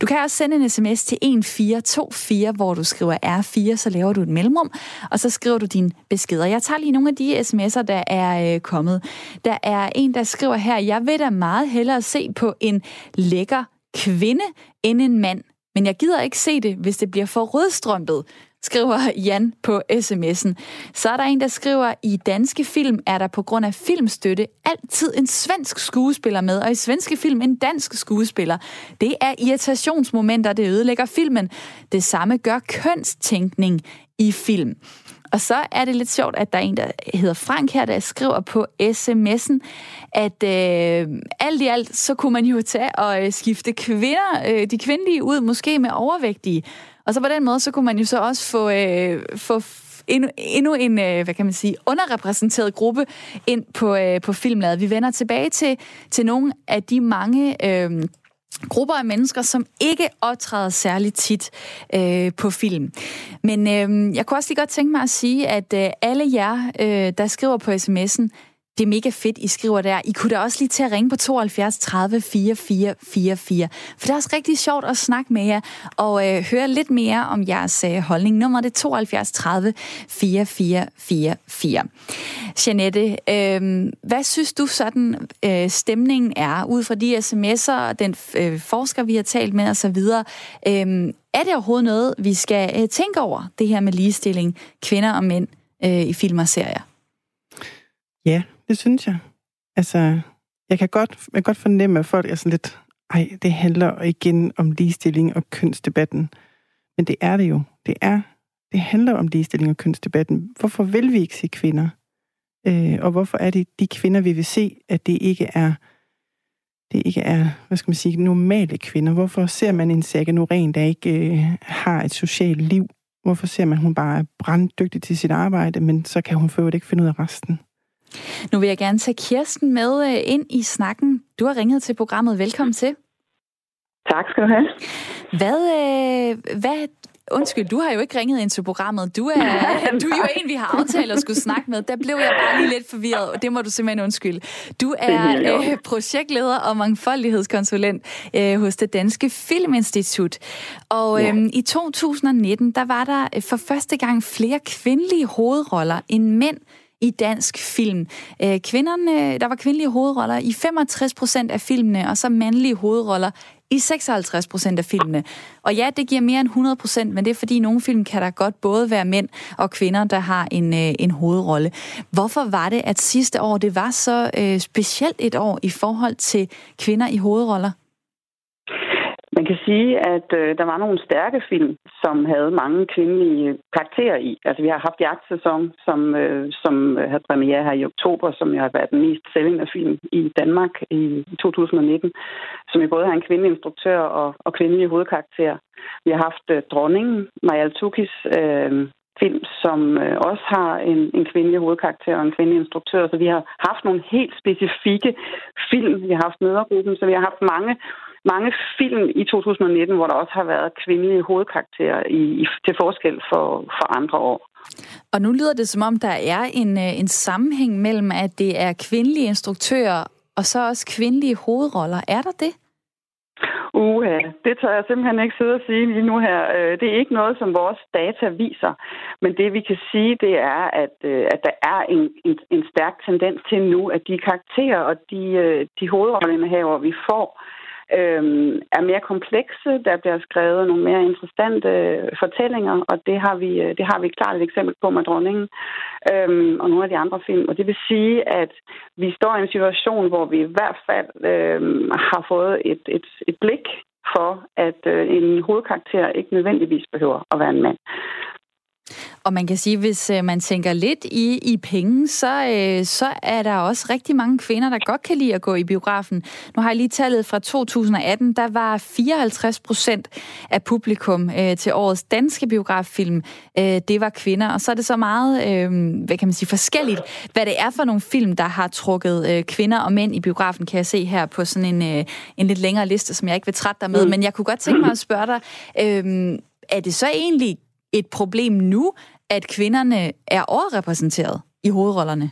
Du kan også sende en sms til 1424, hvor du skriver R4, så laver du et mellemrum, og så skriver du dine beskeder. Jeg tager lige nogle af de sms'er, der er øh, kommet. Der er en, der skriver her, jeg vil da meget hellere se på en lækker kvinde end en mand. Men jeg gider ikke se det, hvis det bliver for rødstrømpet, skriver Jan på sms'en. Så er der en, der skriver, i danske film er der på grund af filmstøtte altid en svensk skuespiller med, og i svenske film en dansk skuespiller. Det er irritationsmomenter, det ødelægger filmen. Det samme gør kønstænkning i film. Og så er det lidt sjovt, at der er en, der hedder Frank her, der skriver på sms'en, at øh, alt i alt, så kunne man jo tage og øh, skifte kvinder, øh, de kvindelige ud, måske med overvægtige. Og så på den måde, så kunne man jo så også få, øh, få endnu, endnu en, øh, hvad kan man sige, underrepræsenteret gruppe ind på, øh, på filmladet. Vi vender tilbage til, til nogle af de mange... Øh, grupper af mennesker, som ikke optræder særligt tit øh, på film. Men øh, jeg kunne også lige godt tænke mig at sige, at øh, alle jer, øh, der skriver på sms'en, det er mega fedt, I skriver der. I kunne da også lige til at ringe på 72 30 44 44. For det er også rigtig sjovt at snakke med jer og øh, høre lidt mere om jeres øh, holdning. Nummer det er 72 30 44 44. Jeanette, øh, hvad synes du sådan øh, stemningen er ud fra de sms'er og den øh, forsker, vi har talt med osv.? Øh, er det overhovedet noget, vi skal øh, tænke over, det her med ligestilling, kvinder og mænd øh, i film og serier? Ja, det synes jeg. Altså, jeg kan godt, jeg kan godt fornemme, at folk er sådan lidt, ej, det handler igen om ligestilling og kønsdebatten. Men det er det jo. Det er, det handler om ligestilling og kønsdebatten. Hvorfor vil vi ikke se kvinder? Øh, og hvorfor er det de kvinder, vi vil se, at det ikke er det ikke er, hvad skal man sige, normale kvinder? Hvorfor ser man en Saga Noreen, der ikke øh, har et socialt liv? Hvorfor ser man, at hun bare er branddygtig til sit arbejde, men så kan hun for ikke finde ud af resten? Nu vil jeg gerne tage Kirsten med øh, ind i snakken. Du har ringet til programmet. Velkommen til. Tak skal du have. Hvad, øh, hvad Undskyld, du har jo ikke ringet ind til programmet. Du er, (laughs) du er jo en, vi har aftalt at skulle snakke med. Der blev jeg bare lige lidt forvirret. Det må du simpelthen undskylde. Du er øh, projektleder og mangfoldighedskonsulent øh, hos det Danske Filminstitut. Og øh, i 2019, der var der øh, for første gang flere kvindelige hovedroller end mænd i dansk film. Øh, kvinderne, der var kvindelige hovedroller i 65 procent af filmene, og så mandlige hovedroller i 56 procent af filmene. Og ja, det giver mere end 100 procent, men det er fordi, i nogle film kan der godt både være mænd og kvinder, der har en, øh, en hovedrolle. Hvorfor var det, at sidste år det var så øh, specielt et år i forhold til kvinder i hovedroller? Man kan sige, at øh, der var nogle stærke film, som havde mange kvindelige karakterer i. Altså, vi har haft jagtsæson, som, øh, som havde premiere her i oktober, som jo har været den mest sælgende film i Danmark i 2019, som jo både har en kvindelig instruktør og, og kvindelige hovedkarakterer. Vi har haft øh, dronningen, Maja Tukis øh, film, som øh, også har en, en kvindelig hovedkarakter og en kvindelig instruktør. Så vi har haft nogle helt specifikke film. Vi har haft mødergruppen, så vi har haft mange mange film i 2019, hvor der også har været kvindelige hovedkarakterer i, i, til forskel for, for andre år. Og nu lyder det som om, der er en, øh, en sammenhæng mellem, at det er kvindelige instruktører og så også kvindelige hovedroller. Er der det? Uha, det tør jeg simpelthen ikke sidde og sige lige nu her. Øh, det er ikke noget, som vores data viser. Men det vi kan sige, det er, at, øh, at der er en, en, en stærk tendens til nu, at de karakterer og de, de hovedrolleindehaver, vi får, øh, er mere komplekse. Der bliver skrevet nogle mere interessante fortællinger, og det har vi, øh, det har vi klart et eksempel på med dronningen øh, og nogle af de andre film. Og det vil sige, at vi står i en situation, hvor vi i hvert fald øh, har fået et, et, et blik for, at øh, en hovedkarakter ikke nødvendigvis behøver at være en mand. Og man kan sige, hvis øh, man tænker lidt i, i penge, så, øh, så er der også rigtig mange kvinder, der godt kan lide at gå i biografen. Nu har jeg lige tallet fra 2018, der var 54 procent af publikum øh, til årets danske biograffilm, øh, det var kvinder. Og så er det så meget, øh, hvad kan man sige, forskelligt, hvad det er for nogle film, der har trukket øh, kvinder og mænd i biografen, kan jeg se her på sådan en, øh, en lidt længere liste, som jeg ikke vil trætte dig med. Mm. Men jeg kunne godt tænke mig at spørge dig, øh, er det så egentlig et problem nu, at kvinderne er overrepræsenteret i hovedrollerne?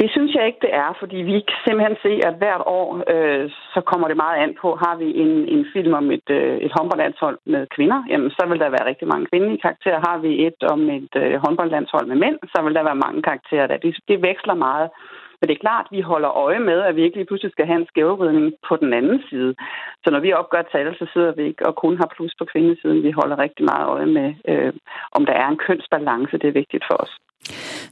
Det synes jeg ikke, det er, fordi vi kan simpelthen se, at hvert år, øh, så kommer det meget an på, har vi en, en film om et, øh, et håndboldlandshold med kvinder, jamen så vil der være rigtig mange kvindelige karakterer. Har vi et om et øh, håndboldlandshold med mænd, så vil der være mange karakterer der. Det, det veksler meget. Men det er klart, at vi holder øje med, at vi ikke lige pludselig skal have en skævevridning på den anden side. Så når vi opgør tal, så sidder vi ikke og kun har plus på kvindesiden. Vi holder rigtig meget øje med, øh, om der er en kønsbalance. Det er vigtigt for os.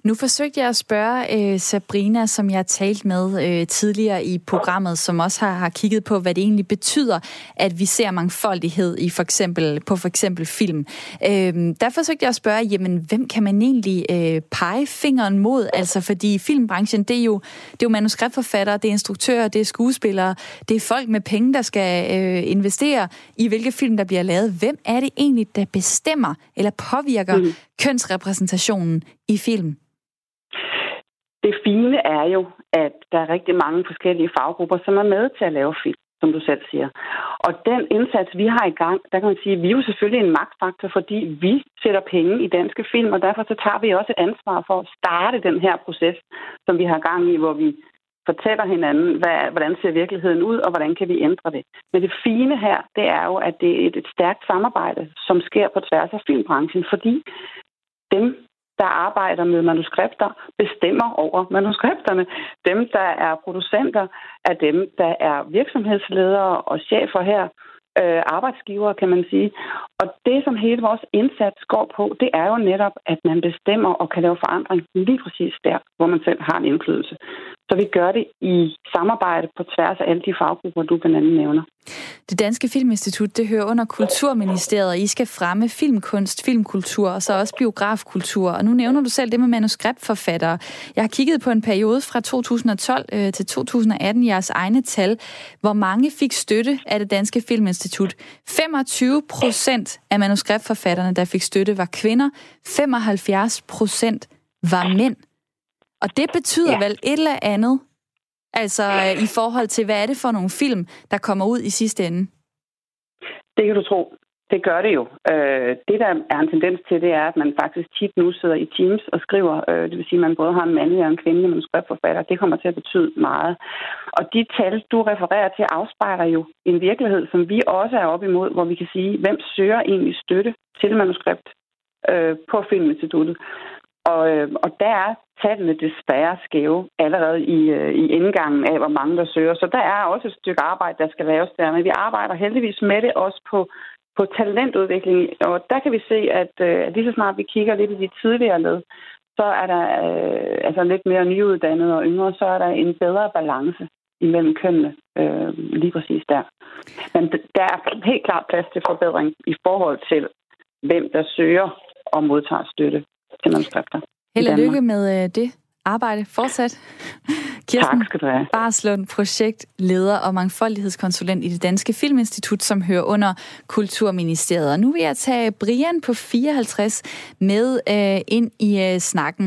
Nu forsøgte jeg at spørge øh, Sabrina, som jeg talte med øh, tidligere i programmet, som også har, har kigget på, hvad det egentlig betyder, at vi ser mangfoldighed i for eksempel, på for eksempel film. Øh, der forsøgte jeg at spørge, jamen, hvem kan man egentlig øh, pege fingeren mod? Altså, fordi filmbranchen, det er jo, det er jo manuskriptforfattere, det er instruktører, det er skuespillere, det er folk med penge, der skal øh, investere i, hvilke film, der bliver lavet. Hvem er det egentlig, der bestemmer eller påvirker mm kønsrepræsentationen i film? Det fine er jo, at der er rigtig mange forskellige faggrupper, som er med til at lave film, som du selv siger. Og den indsats, vi har i gang, der kan man sige, at vi er jo selvfølgelig en magtfaktor, fordi vi sætter penge i danske film, og derfor så tager vi også et ansvar for at starte den her proces, som vi har gang i, hvor vi fortæller hinanden, hvad, hvordan ser virkeligheden ud, og hvordan kan vi ændre det. Men det fine her, det er jo, at det er et, et stærkt samarbejde, som sker på tværs af filmbranchen, fordi dem, der arbejder med manuskripter, bestemmer over manuskripterne. Dem, der er producenter, er dem, der er virksomhedsledere og chefer her, øh, arbejdsgivere, kan man sige. Og det, som hele vores indsats går på, det er jo netop, at man bestemmer og kan lave forandring lige præcis der, hvor man selv har en indflydelse. Så vi gør det i samarbejde på tværs af alle de faggrupper, du blandt andet nævner. Det Danske Filminstitut, det hører under Kulturministeriet, og I skal fremme filmkunst, filmkultur og så også biografkultur. Og nu nævner du selv det med manuskriptforfattere. Jeg har kigget på en periode fra 2012 øh, til 2018, jeres egne tal. Hvor mange fik støtte af det Danske Filminstitut? 25 procent af manuskriptforfatterne, der fik støtte, var kvinder. 75 procent var mænd. Og det betyder ja. vel et eller andet, altså i forhold til, hvad er det for nogle film, der kommer ud i sidste ende? Det kan du tro. Det gør det jo. Øh, det, der er en tendens til, det er, at man faktisk tit nu sidder i teams og skriver. Øh, det vil sige, at man både har en mandlig og en kvindelig manuskriptforfatter. Det kommer til at betyde meget. Og de tal, du refererer til, afspejler jo en virkelighed, som vi også er op imod, hvor vi kan sige, hvem søger egentlig støtte til manuskript øh, på Filminstituttet. Og, øh, og der er tallene desværre skæve allerede i, øh, i indgangen af, hvor mange der søger. Så der er også et stykke arbejde, der skal laves der. Men vi arbejder heldigvis med det også på, på talentudvikling. Og der kan vi se, at, øh, lige så snart vi kigger lidt i de tidligere led, så er der øh, altså lidt mere nyuddannede og yngre, så er der en bedre balance imellem kønnene øh, lige præcis der. Men der er helt klart plads til forbedring i forhold til, hvem der søger og modtager støtte til manuskripter. Held og lykke med øh, det arbejde fortsat. (laughs) Kirsten tak skal du have. Barslund, projektleder og mangfoldighedskonsulent i det Danske Filminstitut, som hører under Kulturministeriet. Og nu vil jeg tage Brian på 54 med øh, ind i øh, snakken.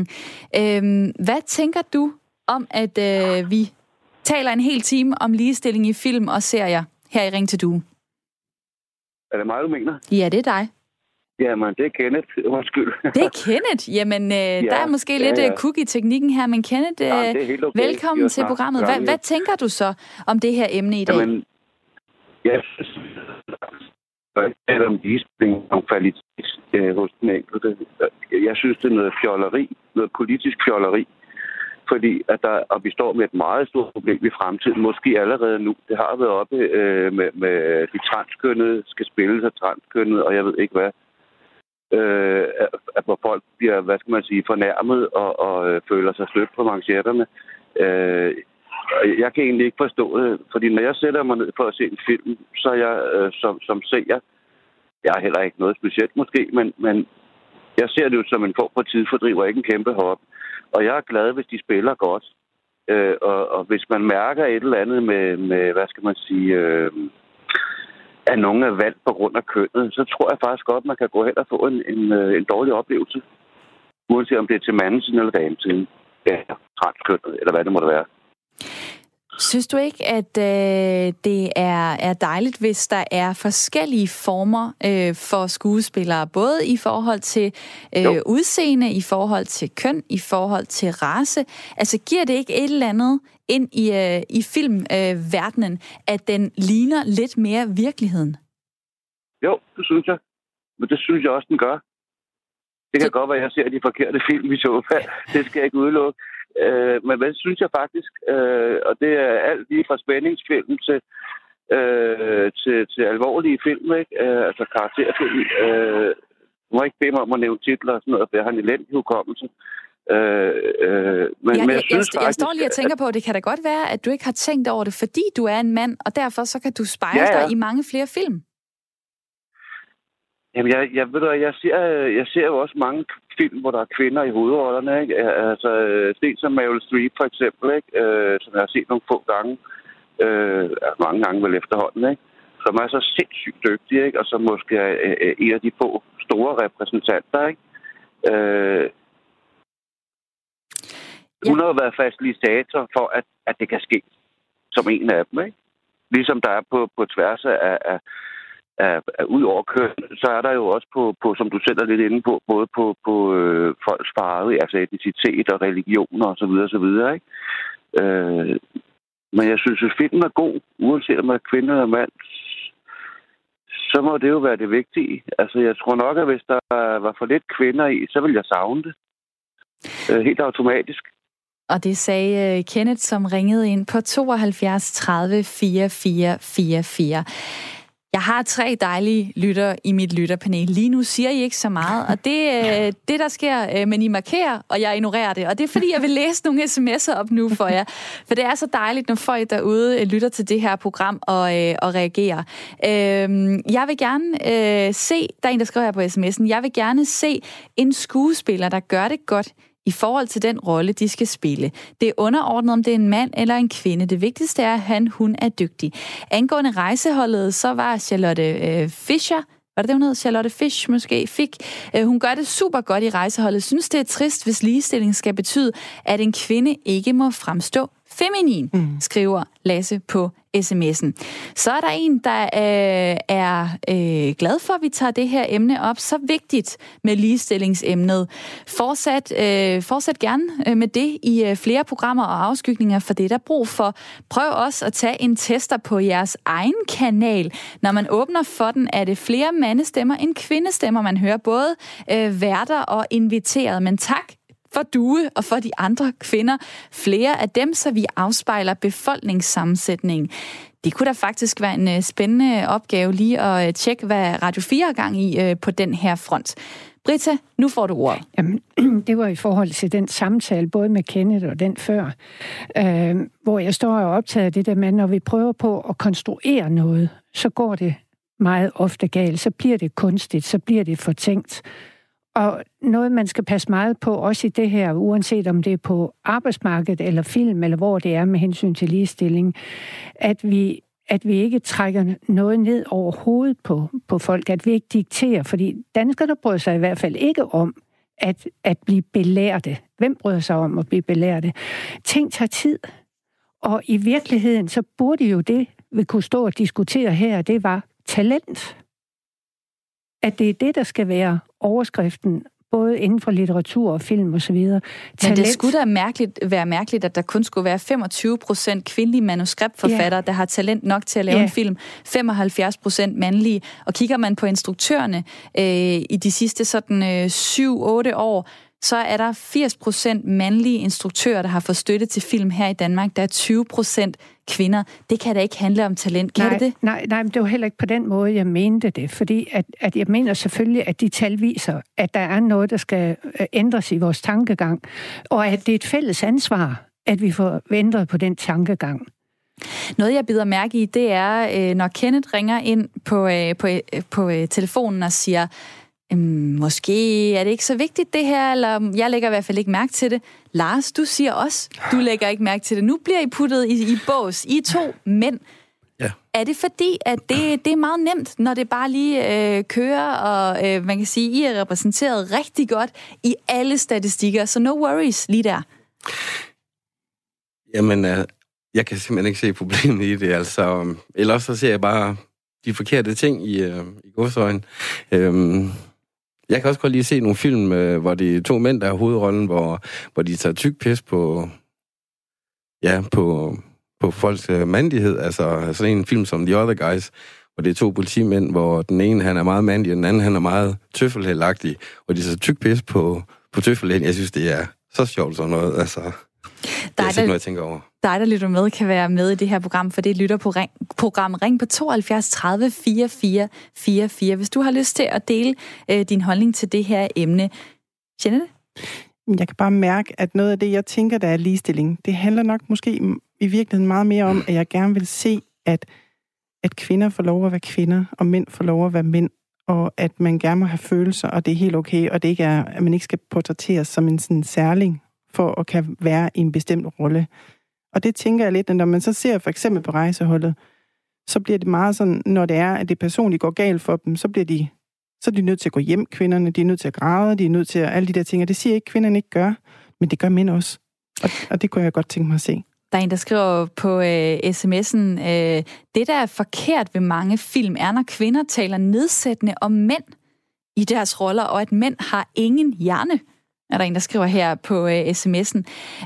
Øh, hvad tænker du om, at øh, vi taler en hel time om ligestilling i film og serier her i Ring til Du? Er det mig, du mener? Ja, det er dig. Jamen, det er Kenneth. (laughs) Undskyld. Det er Kenneth? Jamen, øh, ja, der er måske ja, lidt ja. Øh, cookie-teknikken her, men Kenneth, øh, ja, okay. velkommen til programmet. Hvad, hvad tænker du så om det her emne i dag? Jamen, jeg synes, at om ligestilling om kvalitet øh, hos den enkelte. Jeg synes, det er noget fjolleri, noget politisk fjolleri, fordi at der, og vi står med et meget stort problem i fremtiden, måske allerede nu. Det har været oppe øh, med, med de transkønnede, skal spille sig transkønnede, og jeg ved ikke hvad. Øh, at hvor folk bliver, hvad skal man sige, fornærmet og, og øh, føler sig stødt på manchetterne. Øh, jeg kan egentlig ikke forstå det, fordi når jeg sætter mig ned for at se en film, så er jeg øh, som, som seer, jeg er heller ikke noget specielt måske, men, men jeg ser det jo som en form for tidsfordriv og ikke en kæmpe hop. Og jeg er glad, hvis de spiller godt. Øh, og, og hvis man mærker et eller andet med, med hvad skal man sige, øh, at nogen er valgt på grund af kønnet, så tror jeg faktisk godt, man kan gå hen og få en, en, øh, en dårlig oplevelse. Uanset om det er til mandens eller damens Ja, transkønnet, eller hvad det måtte være. Synes du ikke, at øh, det er, er dejligt, hvis der er forskellige former øh, for skuespillere, både i forhold til øh, udseende, i forhold til køn, i forhold til race? Altså giver det ikke et eller andet ind i, øh, i filmverdenen, øh, at den ligner lidt mere virkeligheden? Jo, det synes jeg. Men det synes jeg også, den gør. Det kan godt være, at jeg ser de forkerte film i så fald. (laughs) Det skal jeg ikke udelukke. Øh, men hvad synes jeg faktisk, øh, og det er alt lige fra spændingsfilm til, øh, til, til alvorlige film, ikke? Øh, altså karakterfilm. Øh, du må ikke bede mig om at nævne titler og sådan noget, for jeg har en elendig hukommelse. Øh, øh, men, ja, men jeg, jeg, synes jeg, faktisk, jeg står lige og tænker på, at det kan da godt være, at du ikke har tænkt over det, fordi du er en mand, og derfor så kan du spejle ja, ja. dig i mange flere film. Jamen, jeg, jeg, ved du, jeg, ser, jeg ser jo også mange film, hvor der er kvinder i hovedrollerne. Ikke? Altså, set som Meryl Streep for eksempel, ikke? Øh, som jeg har set nogle få gange. Øh, mange gange vel efterhånden, ikke? Som er så sindssygt dygtig, ikke? Og som måske er øh, en af de få store repræsentanter, ikke? Øh, hun har jo været facilitator for, at, at det kan ske som en af dem, ikke? Ligesom der er på, på tværs af, af at, ud over køn, så er der jo også på, på, som du selv er lidt inde på, både på, på øh, folks farve, altså etnicitet og religioner osv. videre, Ikke? Øh, men jeg synes, at filmen er god, uanset om man er kvinde eller mand, så må det jo være det vigtige. Altså, jeg tror nok, at hvis der var for lidt kvinder i, så ville jeg savne det. Øh, helt automatisk. Og det sagde øh, Kenneth, som ringede ind på 72 30 44 44. Jeg har tre dejlige lytter i mit lytterpanel. Lige nu siger I ikke så meget, og det øh, det, der sker, øh, men I markerer, og jeg ignorerer det. Og det er, fordi jeg vil læse nogle sms'er op nu for jer. For det er så dejligt, når folk derude øh, lytter til det her program og, og reagerer. Øhm, jeg vil gerne se, der er en, der skriver her på sms'en, jeg vil gerne se en skuespiller, der gør det godt i forhold til den rolle, de skal spille. Det er underordnet, om det er en mand eller en kvinde. Det vigtigste er, at han, hun er dygtig. Angående rejseholdet, så var Charlotte øh, Fischer, var det det, hun hed? Charlotte Fisch måske fik. Øh, hun gør det super godt i rejseholdet. Synes, det er trist, hvis ligestilling skal betyde, at en kvinde ikke må fremstå feminin, mm. skriver Lasse på sms'en. Så er der en, der øh, er øh, glad for, at vi tager det her emne op. Så vigtigt med ligestillingsemnet. Fortsat, øh, fortsat gerne øh, med det i øh, flere programmer og afskygninger, for det er der brug for. Prøv også at tage en tester på jeres egen kanal. Når man åbner for den, er det flere mandestemmer end kvindestemmer. Man hører både øh, værter og inviteret. Men tak for Due og for de andre kvinder. Flere af dem, så vi afspejler befolkningssammensætningen. Det kunne da faktisk være en øh, spændende opgave lige at øh, tjekke, hvad Radio 4 er gang i øh, på den her front. Britta, nu får du ordet. Jamen, (clears throat) det var i forhold til den samtale, både med Kenneth og den før, øh, hvor jeg står og optager det der med, når vi prøver på at konstruere noget, så går det meget ofte galt. Så bliver det kunstigt, så bliver det fortænkt. Og noget, man skal passe meget på, også i det her, uanset om det er på arbejdsmarkedet eller film, eller hvor det er med hensyn til ligestilling, at vi, at vi ikke trækker noget ned over hovedet på, på folk, at vi ikke dikterer, fordi danskerne bryder sig i hvert fald ikke om at, at blive belærte. Hvem bryder sig om at blive belærte? Ting tager tid, og i virkeligheden, så burde jo det, vi kunne stå og diskutere her, det var talent. At det er det, der skal være overskriften både inden for litteratur og film osv. Men det skulle da mærkeligt, være mærkeligt, at der kun skulle være 25 procent kvindelige manuskriptforfattere, yeah. der har talent nok til at lave yeah. en film. 75 procent mandlige. Og kigger man på instruktørerne øh, i de sidste sådan øh, 7-8 år, så er der 80 procent mandlige instruktører, der har fået støtte til film her i Danmark. Der er 20 procent kvinder. Det kan da ikke handle om talent, kan nej, det det? Nej, nej, men det var heller ikke på den måde, jeg mente det. Fordi at, at jeg mener selvfølgelig, at de tal viser, at der er noget, der skal øh, ændres i vores tankegang. Og at det er et fælles ansvar, at vi får ændret på den tankegang. Noget, jeg bider mærke i, det er, øh, når Kenneth ringer ind på, på, på telefonen og siger, øhm, måske er det ikke så vigtigt det her, eller jeg lægger i hvert fald ikke mærke til det. Lars, du siger også, du lægger ikke mærke til det. Nu bliver I puttet i, i bås. I to mænd. Ja. Er det fordi, at det, det er meget nemt, når det bare lige øh, kører, og øh, man kan sige, I er repræsenteret rigtig godt i alle statistikker, så no worries lige der. Jamen, øh, jeg kan simpelthen ikke se problemet i det, altså. Ellers så ser jeg bare de forkerte ting i, øh, i godsøjen. Øhm, jeg kan også godt lige se nogle film, øh, hvor det er to mænd, der er hovedrollen, hvor, hvor de tager tyk pis på, ja, på, på folks øh, mandighed. Altså sådan en film som The Other Guys, hvor det er to politimænd, hvor den ene han er meget mandig, og den anden han er meget tøffelheldagtig, og de tager tyk pis på, på tøffelheld. Jeg synes, det er så sjovt sådan noget. Altså, det er ikke noget, jeg tænker over dig, der lytter med, kan være med i det her program, for det lytter på ring, program Ring på 72 30 44 44, hvis du har lyst til at dele øh, din holdning til det her emne. Jeanette? Jeg kan bare mærke, at noget af det, jeg tænker, der er ligestilling, det handler nok måske i virkeligheden meget mere om, at jeg gerne vil se, at, at kvinder får lov at være kvinder, og mænd får lov at være mænd, og at man gerne må have følelser, og det er helt okay, og det ikke er, at man ikke skal portrætteres som en sådan særling for at kan være i en bestemt rolle. Og det tænker jeg lidt, at når man så ser for eksempel på rejseholdet, så bliver det meget sådan, når det er, at det personligt går galt for dem, så bliver de, så er de nødt til at gå hjem, kvinderne, de er nødt til at græde, de er nødt til at, alle de der ting, og det siger jeg ikke, at kvinderne ikke gør, men det gør mænd også. Og, og det kunne jeg godt tænke mig at se. Der er en, der skriver på øh, sms'en, øh, det der er forkert ved mange film, er, når kvinder taler nedsættende om mænd i deres roller, og at mænd har ingen hjerne er der en, der skriver her på øh, sms'en.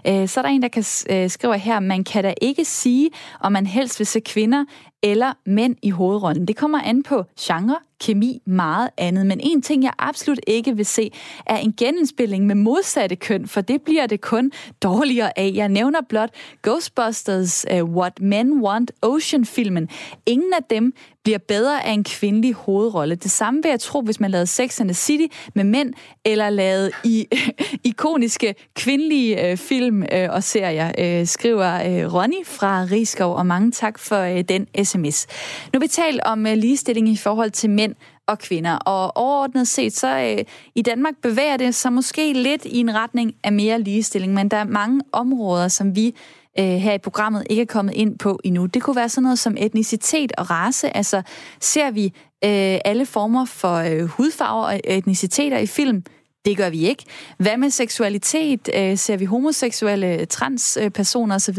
Øh, så er der en, der kan øh, skriver her, man kan da ikke sige, om man helst vil se kvinder eller mænd i hovedrollen. Det kommer an på genre, kemi, meget andet. Men en ting, jeg absolut ikke vil se, er en genindspilling med modsatte køn, for det bliver det kun dårligere af. Jeg nævner blot Ghostbusters, uh, What Men Want, Ocean-filmen. Ingen af dem bliver bedre af en kvindelig hovedrolle. Det samme vil jeg tro, hvis man lavede Sex and the City med mænd, eller lavede i (laughs) ikoniske kvindelige øh, film øh, og serier, øh, skriver øh, Ronny fra Rigskov, og mange tak for øh, den sms. Nu vi talt om øh, ligestilling i forhold til mænd og kvinder, og overordnet set, så øh, i Danmark bevæger det sig måske lidt i en retning af mere ligestilling, men der er mange områder, som vi øh, her i programmet ikke er kommet ind på endnu. Det kunne være sådan noget som etnicitet og race. Altså, ser vi øh, alle former for øh, hudfarver og etniciteter i film? Det gør vi ikke. Hvad med seksualitet? Øh, ser vi homoseksuelle, transpersoner osv.?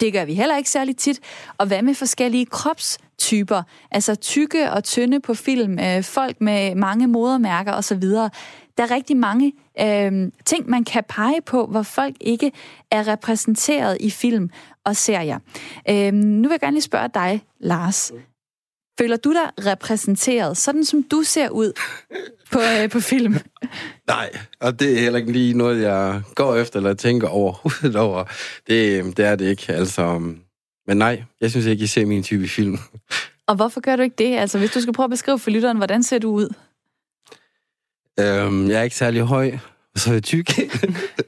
Det gør vi heller ikke særlig tit. Og hvad med forskellige kropstyper? Altså tykke og tynde på film, øh, folk med mange modermærker osv. Der er rigtig mange øh, ting, man kan pege på, hvor folk ikke er repræsenteret i film og serier. Øh, nu vil jeg gerne lige spørge dig, Lars. Føler du dig repræsenteret, sådan som du ser ud på, øh, på film? Nej, og det er heller ikke lige noget, jeg går efter eller tænker overhovedet over. Det, det er det ikke, altså. Men nej, jeg synes ikke, I ser min type film. Og hvorfor gør du ikke det? Altså, hvis du skal prøve at beskrive for lytteren, hvordan ser du ud? Øhm, jeg er ikke særlig høj, og så er jeg tyk.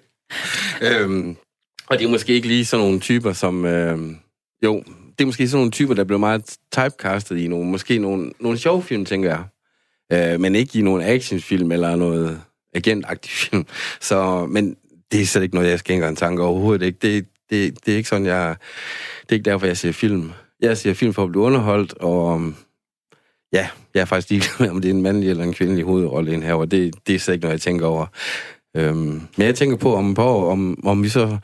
(laughs) øhm, og det er måske ikke lige sådan nogle typer, som... Øhm, jo, det er måske sådan nogle typer, der bliver meget typecastet i nogle, måske nogle, nogle sjove film, tænker jeg. Øh, men ikke i nogle actionfilm eller noget agentagtig film. (laughs) Så, men det er slet ikke noget, jeg skænker en tanke overhovedet ikke. Det, det, det er ikke sådan, jeg... Det er ikke derfor, jeg ser film. Jeg ser film for at blive underholdt, og ja, jeg er faktisk ligeglad med, om det er en mandlig eller en kvindelig hovedrolle ind her, og det, det er slet ikke noget, jeg tænker over. Øhm, men jeg tænker på, om, på om, om vi så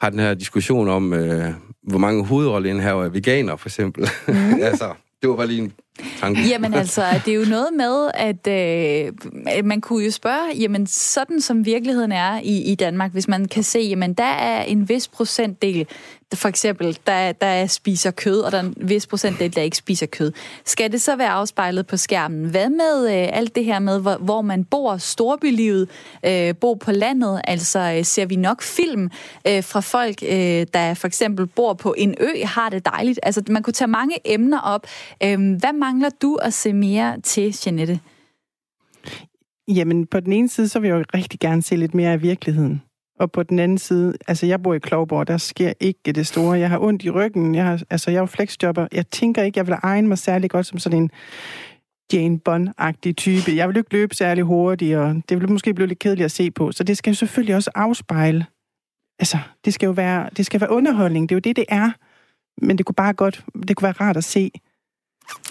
har den her diskussion om, øh, hvor mange hovedroller ind her er veganer, for eksempel. Mm. (laughs) altså, det var bare lige en tanke. Jamen altså, (laughs) det er jo noget med, at øh, man kunne jo spørge, jamen sådan som virkeligheden er i, i Danmark, hvis man kan se, jamen der er en vis procentdel, for eksempel, der, der spiser kød, og der er en vis procentdel, der ikke spiser kød. Skal det så være afspejlet på skærmen? Hvad med øh, alt det her med, hvor, hvor man bor, storbylivet, øh, bor på landet? Altså øh, ser vi nok film øh, fra folk, øh, der for eksempel bor på en ø, har det dejligt? Altså man kunne tage mange emner op. Øh, hvad mangler du at se mere til, Janette? Jamen, på den ene side, så vil jeg jo rigtig gerne se lidt mere af virkeligheden. Og på den anden side, altså jeg bor i Klovborg, der sker ikke det store. Jeg har ondt i ryggen, jeg har, altså jeg er jo flexjobber. Jeg tænker ikke, jeg vil egne mig særlig godt som sådan en Jane Bond-agtig type. Jeg vil ikke løbe særlig hurtigt, og det vil måske blive lidt kedeligt at se på. Så det skal jo selvfølgelig også afspejle. Altså, det skal jo være, det skal være underholdning. Det er jo det, det er. Men det kunne bare godt, det kunne være rart at se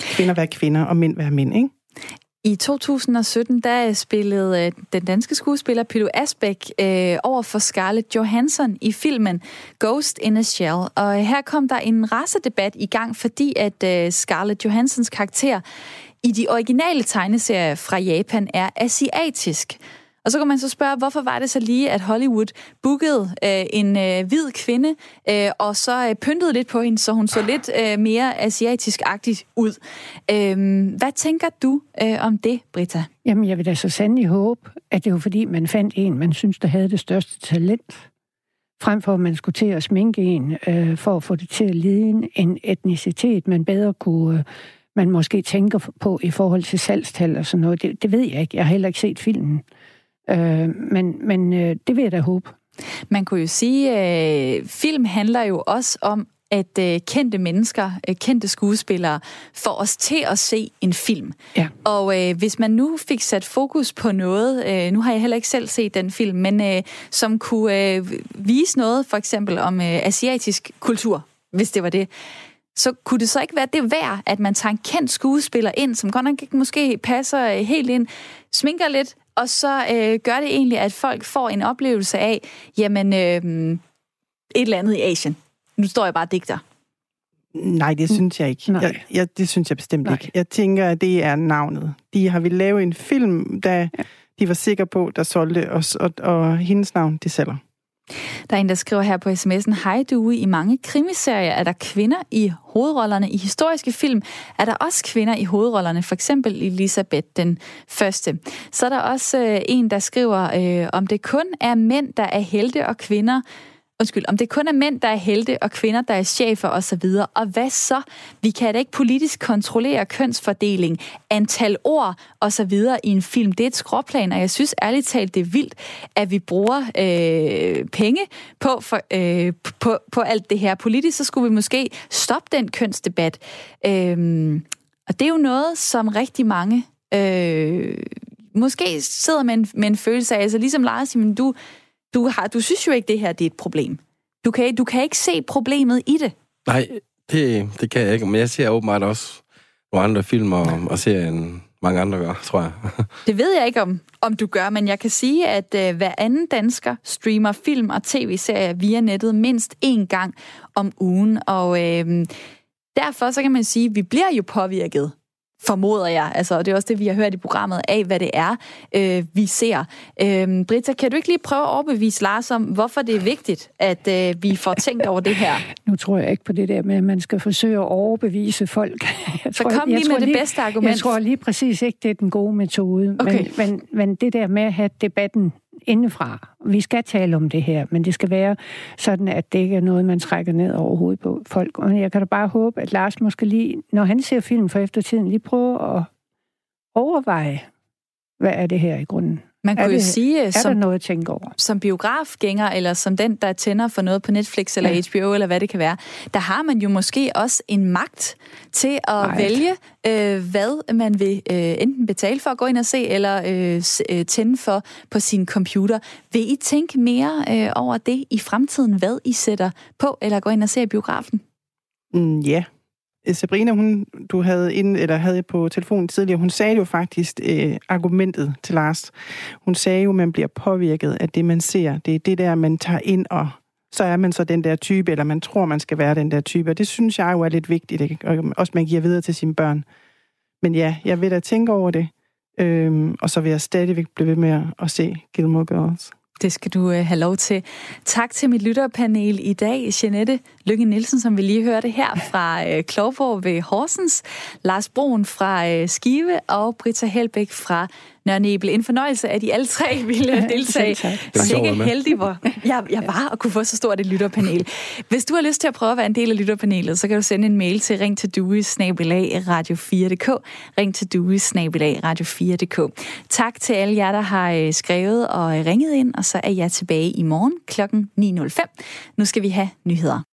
kvinder være kvinder, og mænd være mænd, ikke? I 2017, der øh, spillede øh, den danske skuespiller Pilo Asbæk øh, over for Scarlett Johansson i filmen Ghost in a Shell. Og øh, her kom der en racedebat i gang, fordi at øh, Scarlett Johanssons karakter i de originale tegneserier fra Japan er asiatisk. Og så kan man så spørge, hvorfor var det så lige, at Hollywood bookede øh, en øh, hvid kvinde, øh, og så øh, pyntede lidt på hende, så hun så lidt øh, mere asiatisk-agtig ud. Øh, hvad tænker du øh, om det, Britta? Jamen, jeg vil da så sandelig håbe, at det var fordi, man fandt en, man synes, der havde det største talent, frem for at man skulle til at sminke en, øh, for at få det til at ligne en etnicitet, man bedre kunne... Øh, man måske tænker på i forhold til salgstal og sådan noget. Det, det ved jeg ikke. Jeg har heller ikke set filmen. Øh, men men øh, det vil jeg da håbe. Man kunne jo sige, øh, film handler jo også om, at øh, kendte mennesker, øh, kendte skuespillere, får os til at se en film. Ja. Og øh, hvis man nu fik sat fokus på noget, øh, nu har jeg heller ikke selv set den film, men øh, som kunne øh, vise noget, for eksempel om øh, asiatisk kultur, hvis det var det, så kunne det så ikke være det værd, at man tager en kendt skuespiller ind, som godt nok ikke måske passer øh, helt ind, sminker lidt, og så øh, gør det egentlig, at folk får en oplevelse af, jamen, øh, et eller andet i Asien. Nu står jeg bare og digter. Nej, det synes jeg ikke. Nej. Jeg, jeg, det synes jeg bestemt Nej. ikke. Jeg tænker, at det er navnet. De har vil lave en film, der ja. de var sikre på, der solgte, og, og, og hendes navn, det sælger. Der er en, der skriver her på sms'en, Hej du, i mange krimiserier er der kvinder i hovedrollerne. I historiske film er der også kvinder i hovedrollerne, for eksempel Elisabeth den første. Så er der også øh, en, der skriver, øh, om det kun er mænd, der er helte og kvinder, Undskyld, om det kun er mænd, der er helte, og kvinder, der er chefer osv. Og hvad så? Vi kan da ikke politisk kontrollere kønsfordeling, antal ord osv. i en film. Det er et skråplan, og jeg synes ærligt talt, det er vildt, at vi bruger øh, penge på, for, øh, på, på alt det her. Politisk så skulle vi måske stoppe den kønsdebat. Øh, og det er jo noget, som rigtig mange øh, måske sidder med en, med en følelse af. Altså ligesom Lars, men du du, har, du synes jo ikke, det her det er et problem. Du kan, du kan ikke se problemet i det. Nej, det, det kan jeg ikke. Men jeg ser åbenbart også nogle andre film og, og serier, end mange andre gør, tror jeg. (laughs) Det ved jeg ikke, om, om du gør, men jeg kan sige, at øh, hver anden dansker streamer film og tv-serier via nettet mindst én gang om ugen. Og øh, derfor så kan man sige, at vi bliver jo påvirket formoder jeg. Altså, og det er også det, vi har hørt i programmet af, hvad det er, øh, vi ser. Øh, Britta, kan du ikke lige prøve at overbevise Lars om, hvorfor det er vigtigt, at øh, vi får tænkt over det her? (laughs) Nu tror jeg ikke på det der med, at man skal forsøge at overbevise folk. (laughs) Jeg Så kom lige med det bedste argument. Jeg tror lige præcis ikke, det er den gode metode. Okay. Men, men, men det der med at have debatten indefra. Vi skal tale om det her, men det skal være sådan, at det ikke er noget, man trækker ned over hovedet på folk. Og jeg kan da bare håbe, at Lars måske lige, når han ser film for eftertiden, lige prøver at overveje, hvad er det her i grunden? Man er kunne jo det, sige, er som, der noget at tænke over? som biografgænger, eller som den, der tænder for noget på Netflix eller Ja. HBO, eller hvad det kan være, der har man jo måske også en magt til at Right. vælge, øh, hvad man vil øh, enten betale for at gå ind og se, eller øh, øh, tænde for på sin computer. Vil I tænke mere øh, over det i fremtiden, hvad I sætter på, eller gå ind og se i biografen? Mm, ja. Øh, Sabrina, hun, du havde, ind, eller havde på telefonen tidligere, hun sagde jo faktisk øh, argumentet til Lars. Hun sagde jo, at man bliver påvirket af det, man ser. Det er det der, man tager ind, og så er man så den der type, eller man tror, man skal være den der type. Og det synes jeg jo er lidt vigtigt, ikke? Og også man giver videre til sine børn. men ja, jeg vil da tænke over det. Øhm, og så vil jeg stadigvæk blive ved med at se Gilmore Girls. Det skal du øh, have lov til. Tak til mit lytterpanel i dag. Jeanette Lykke Nielsen, som vi lige hørte her fra øh, Klovborg ved Horsens. Lars Broen fra øh, Skive og Britta Helbæk fra Nørre Nebel. En fornøjelse, at I alle tre (laughs) ville deltage. Sikke heldig, hvor jeg, jeg var at kunne få så stort et lytterpanel. Hvis du har lyst til at prøve at være en del af lytterpanelet, så kan du sende en mail til ring til radio4.dk. Ring til radio4.dk. Tak til alle jer, der har øh, skrevet og ringet ind, og så er jeg tilbage i morgen kl. 9.05. Nu skal vi have nyheder.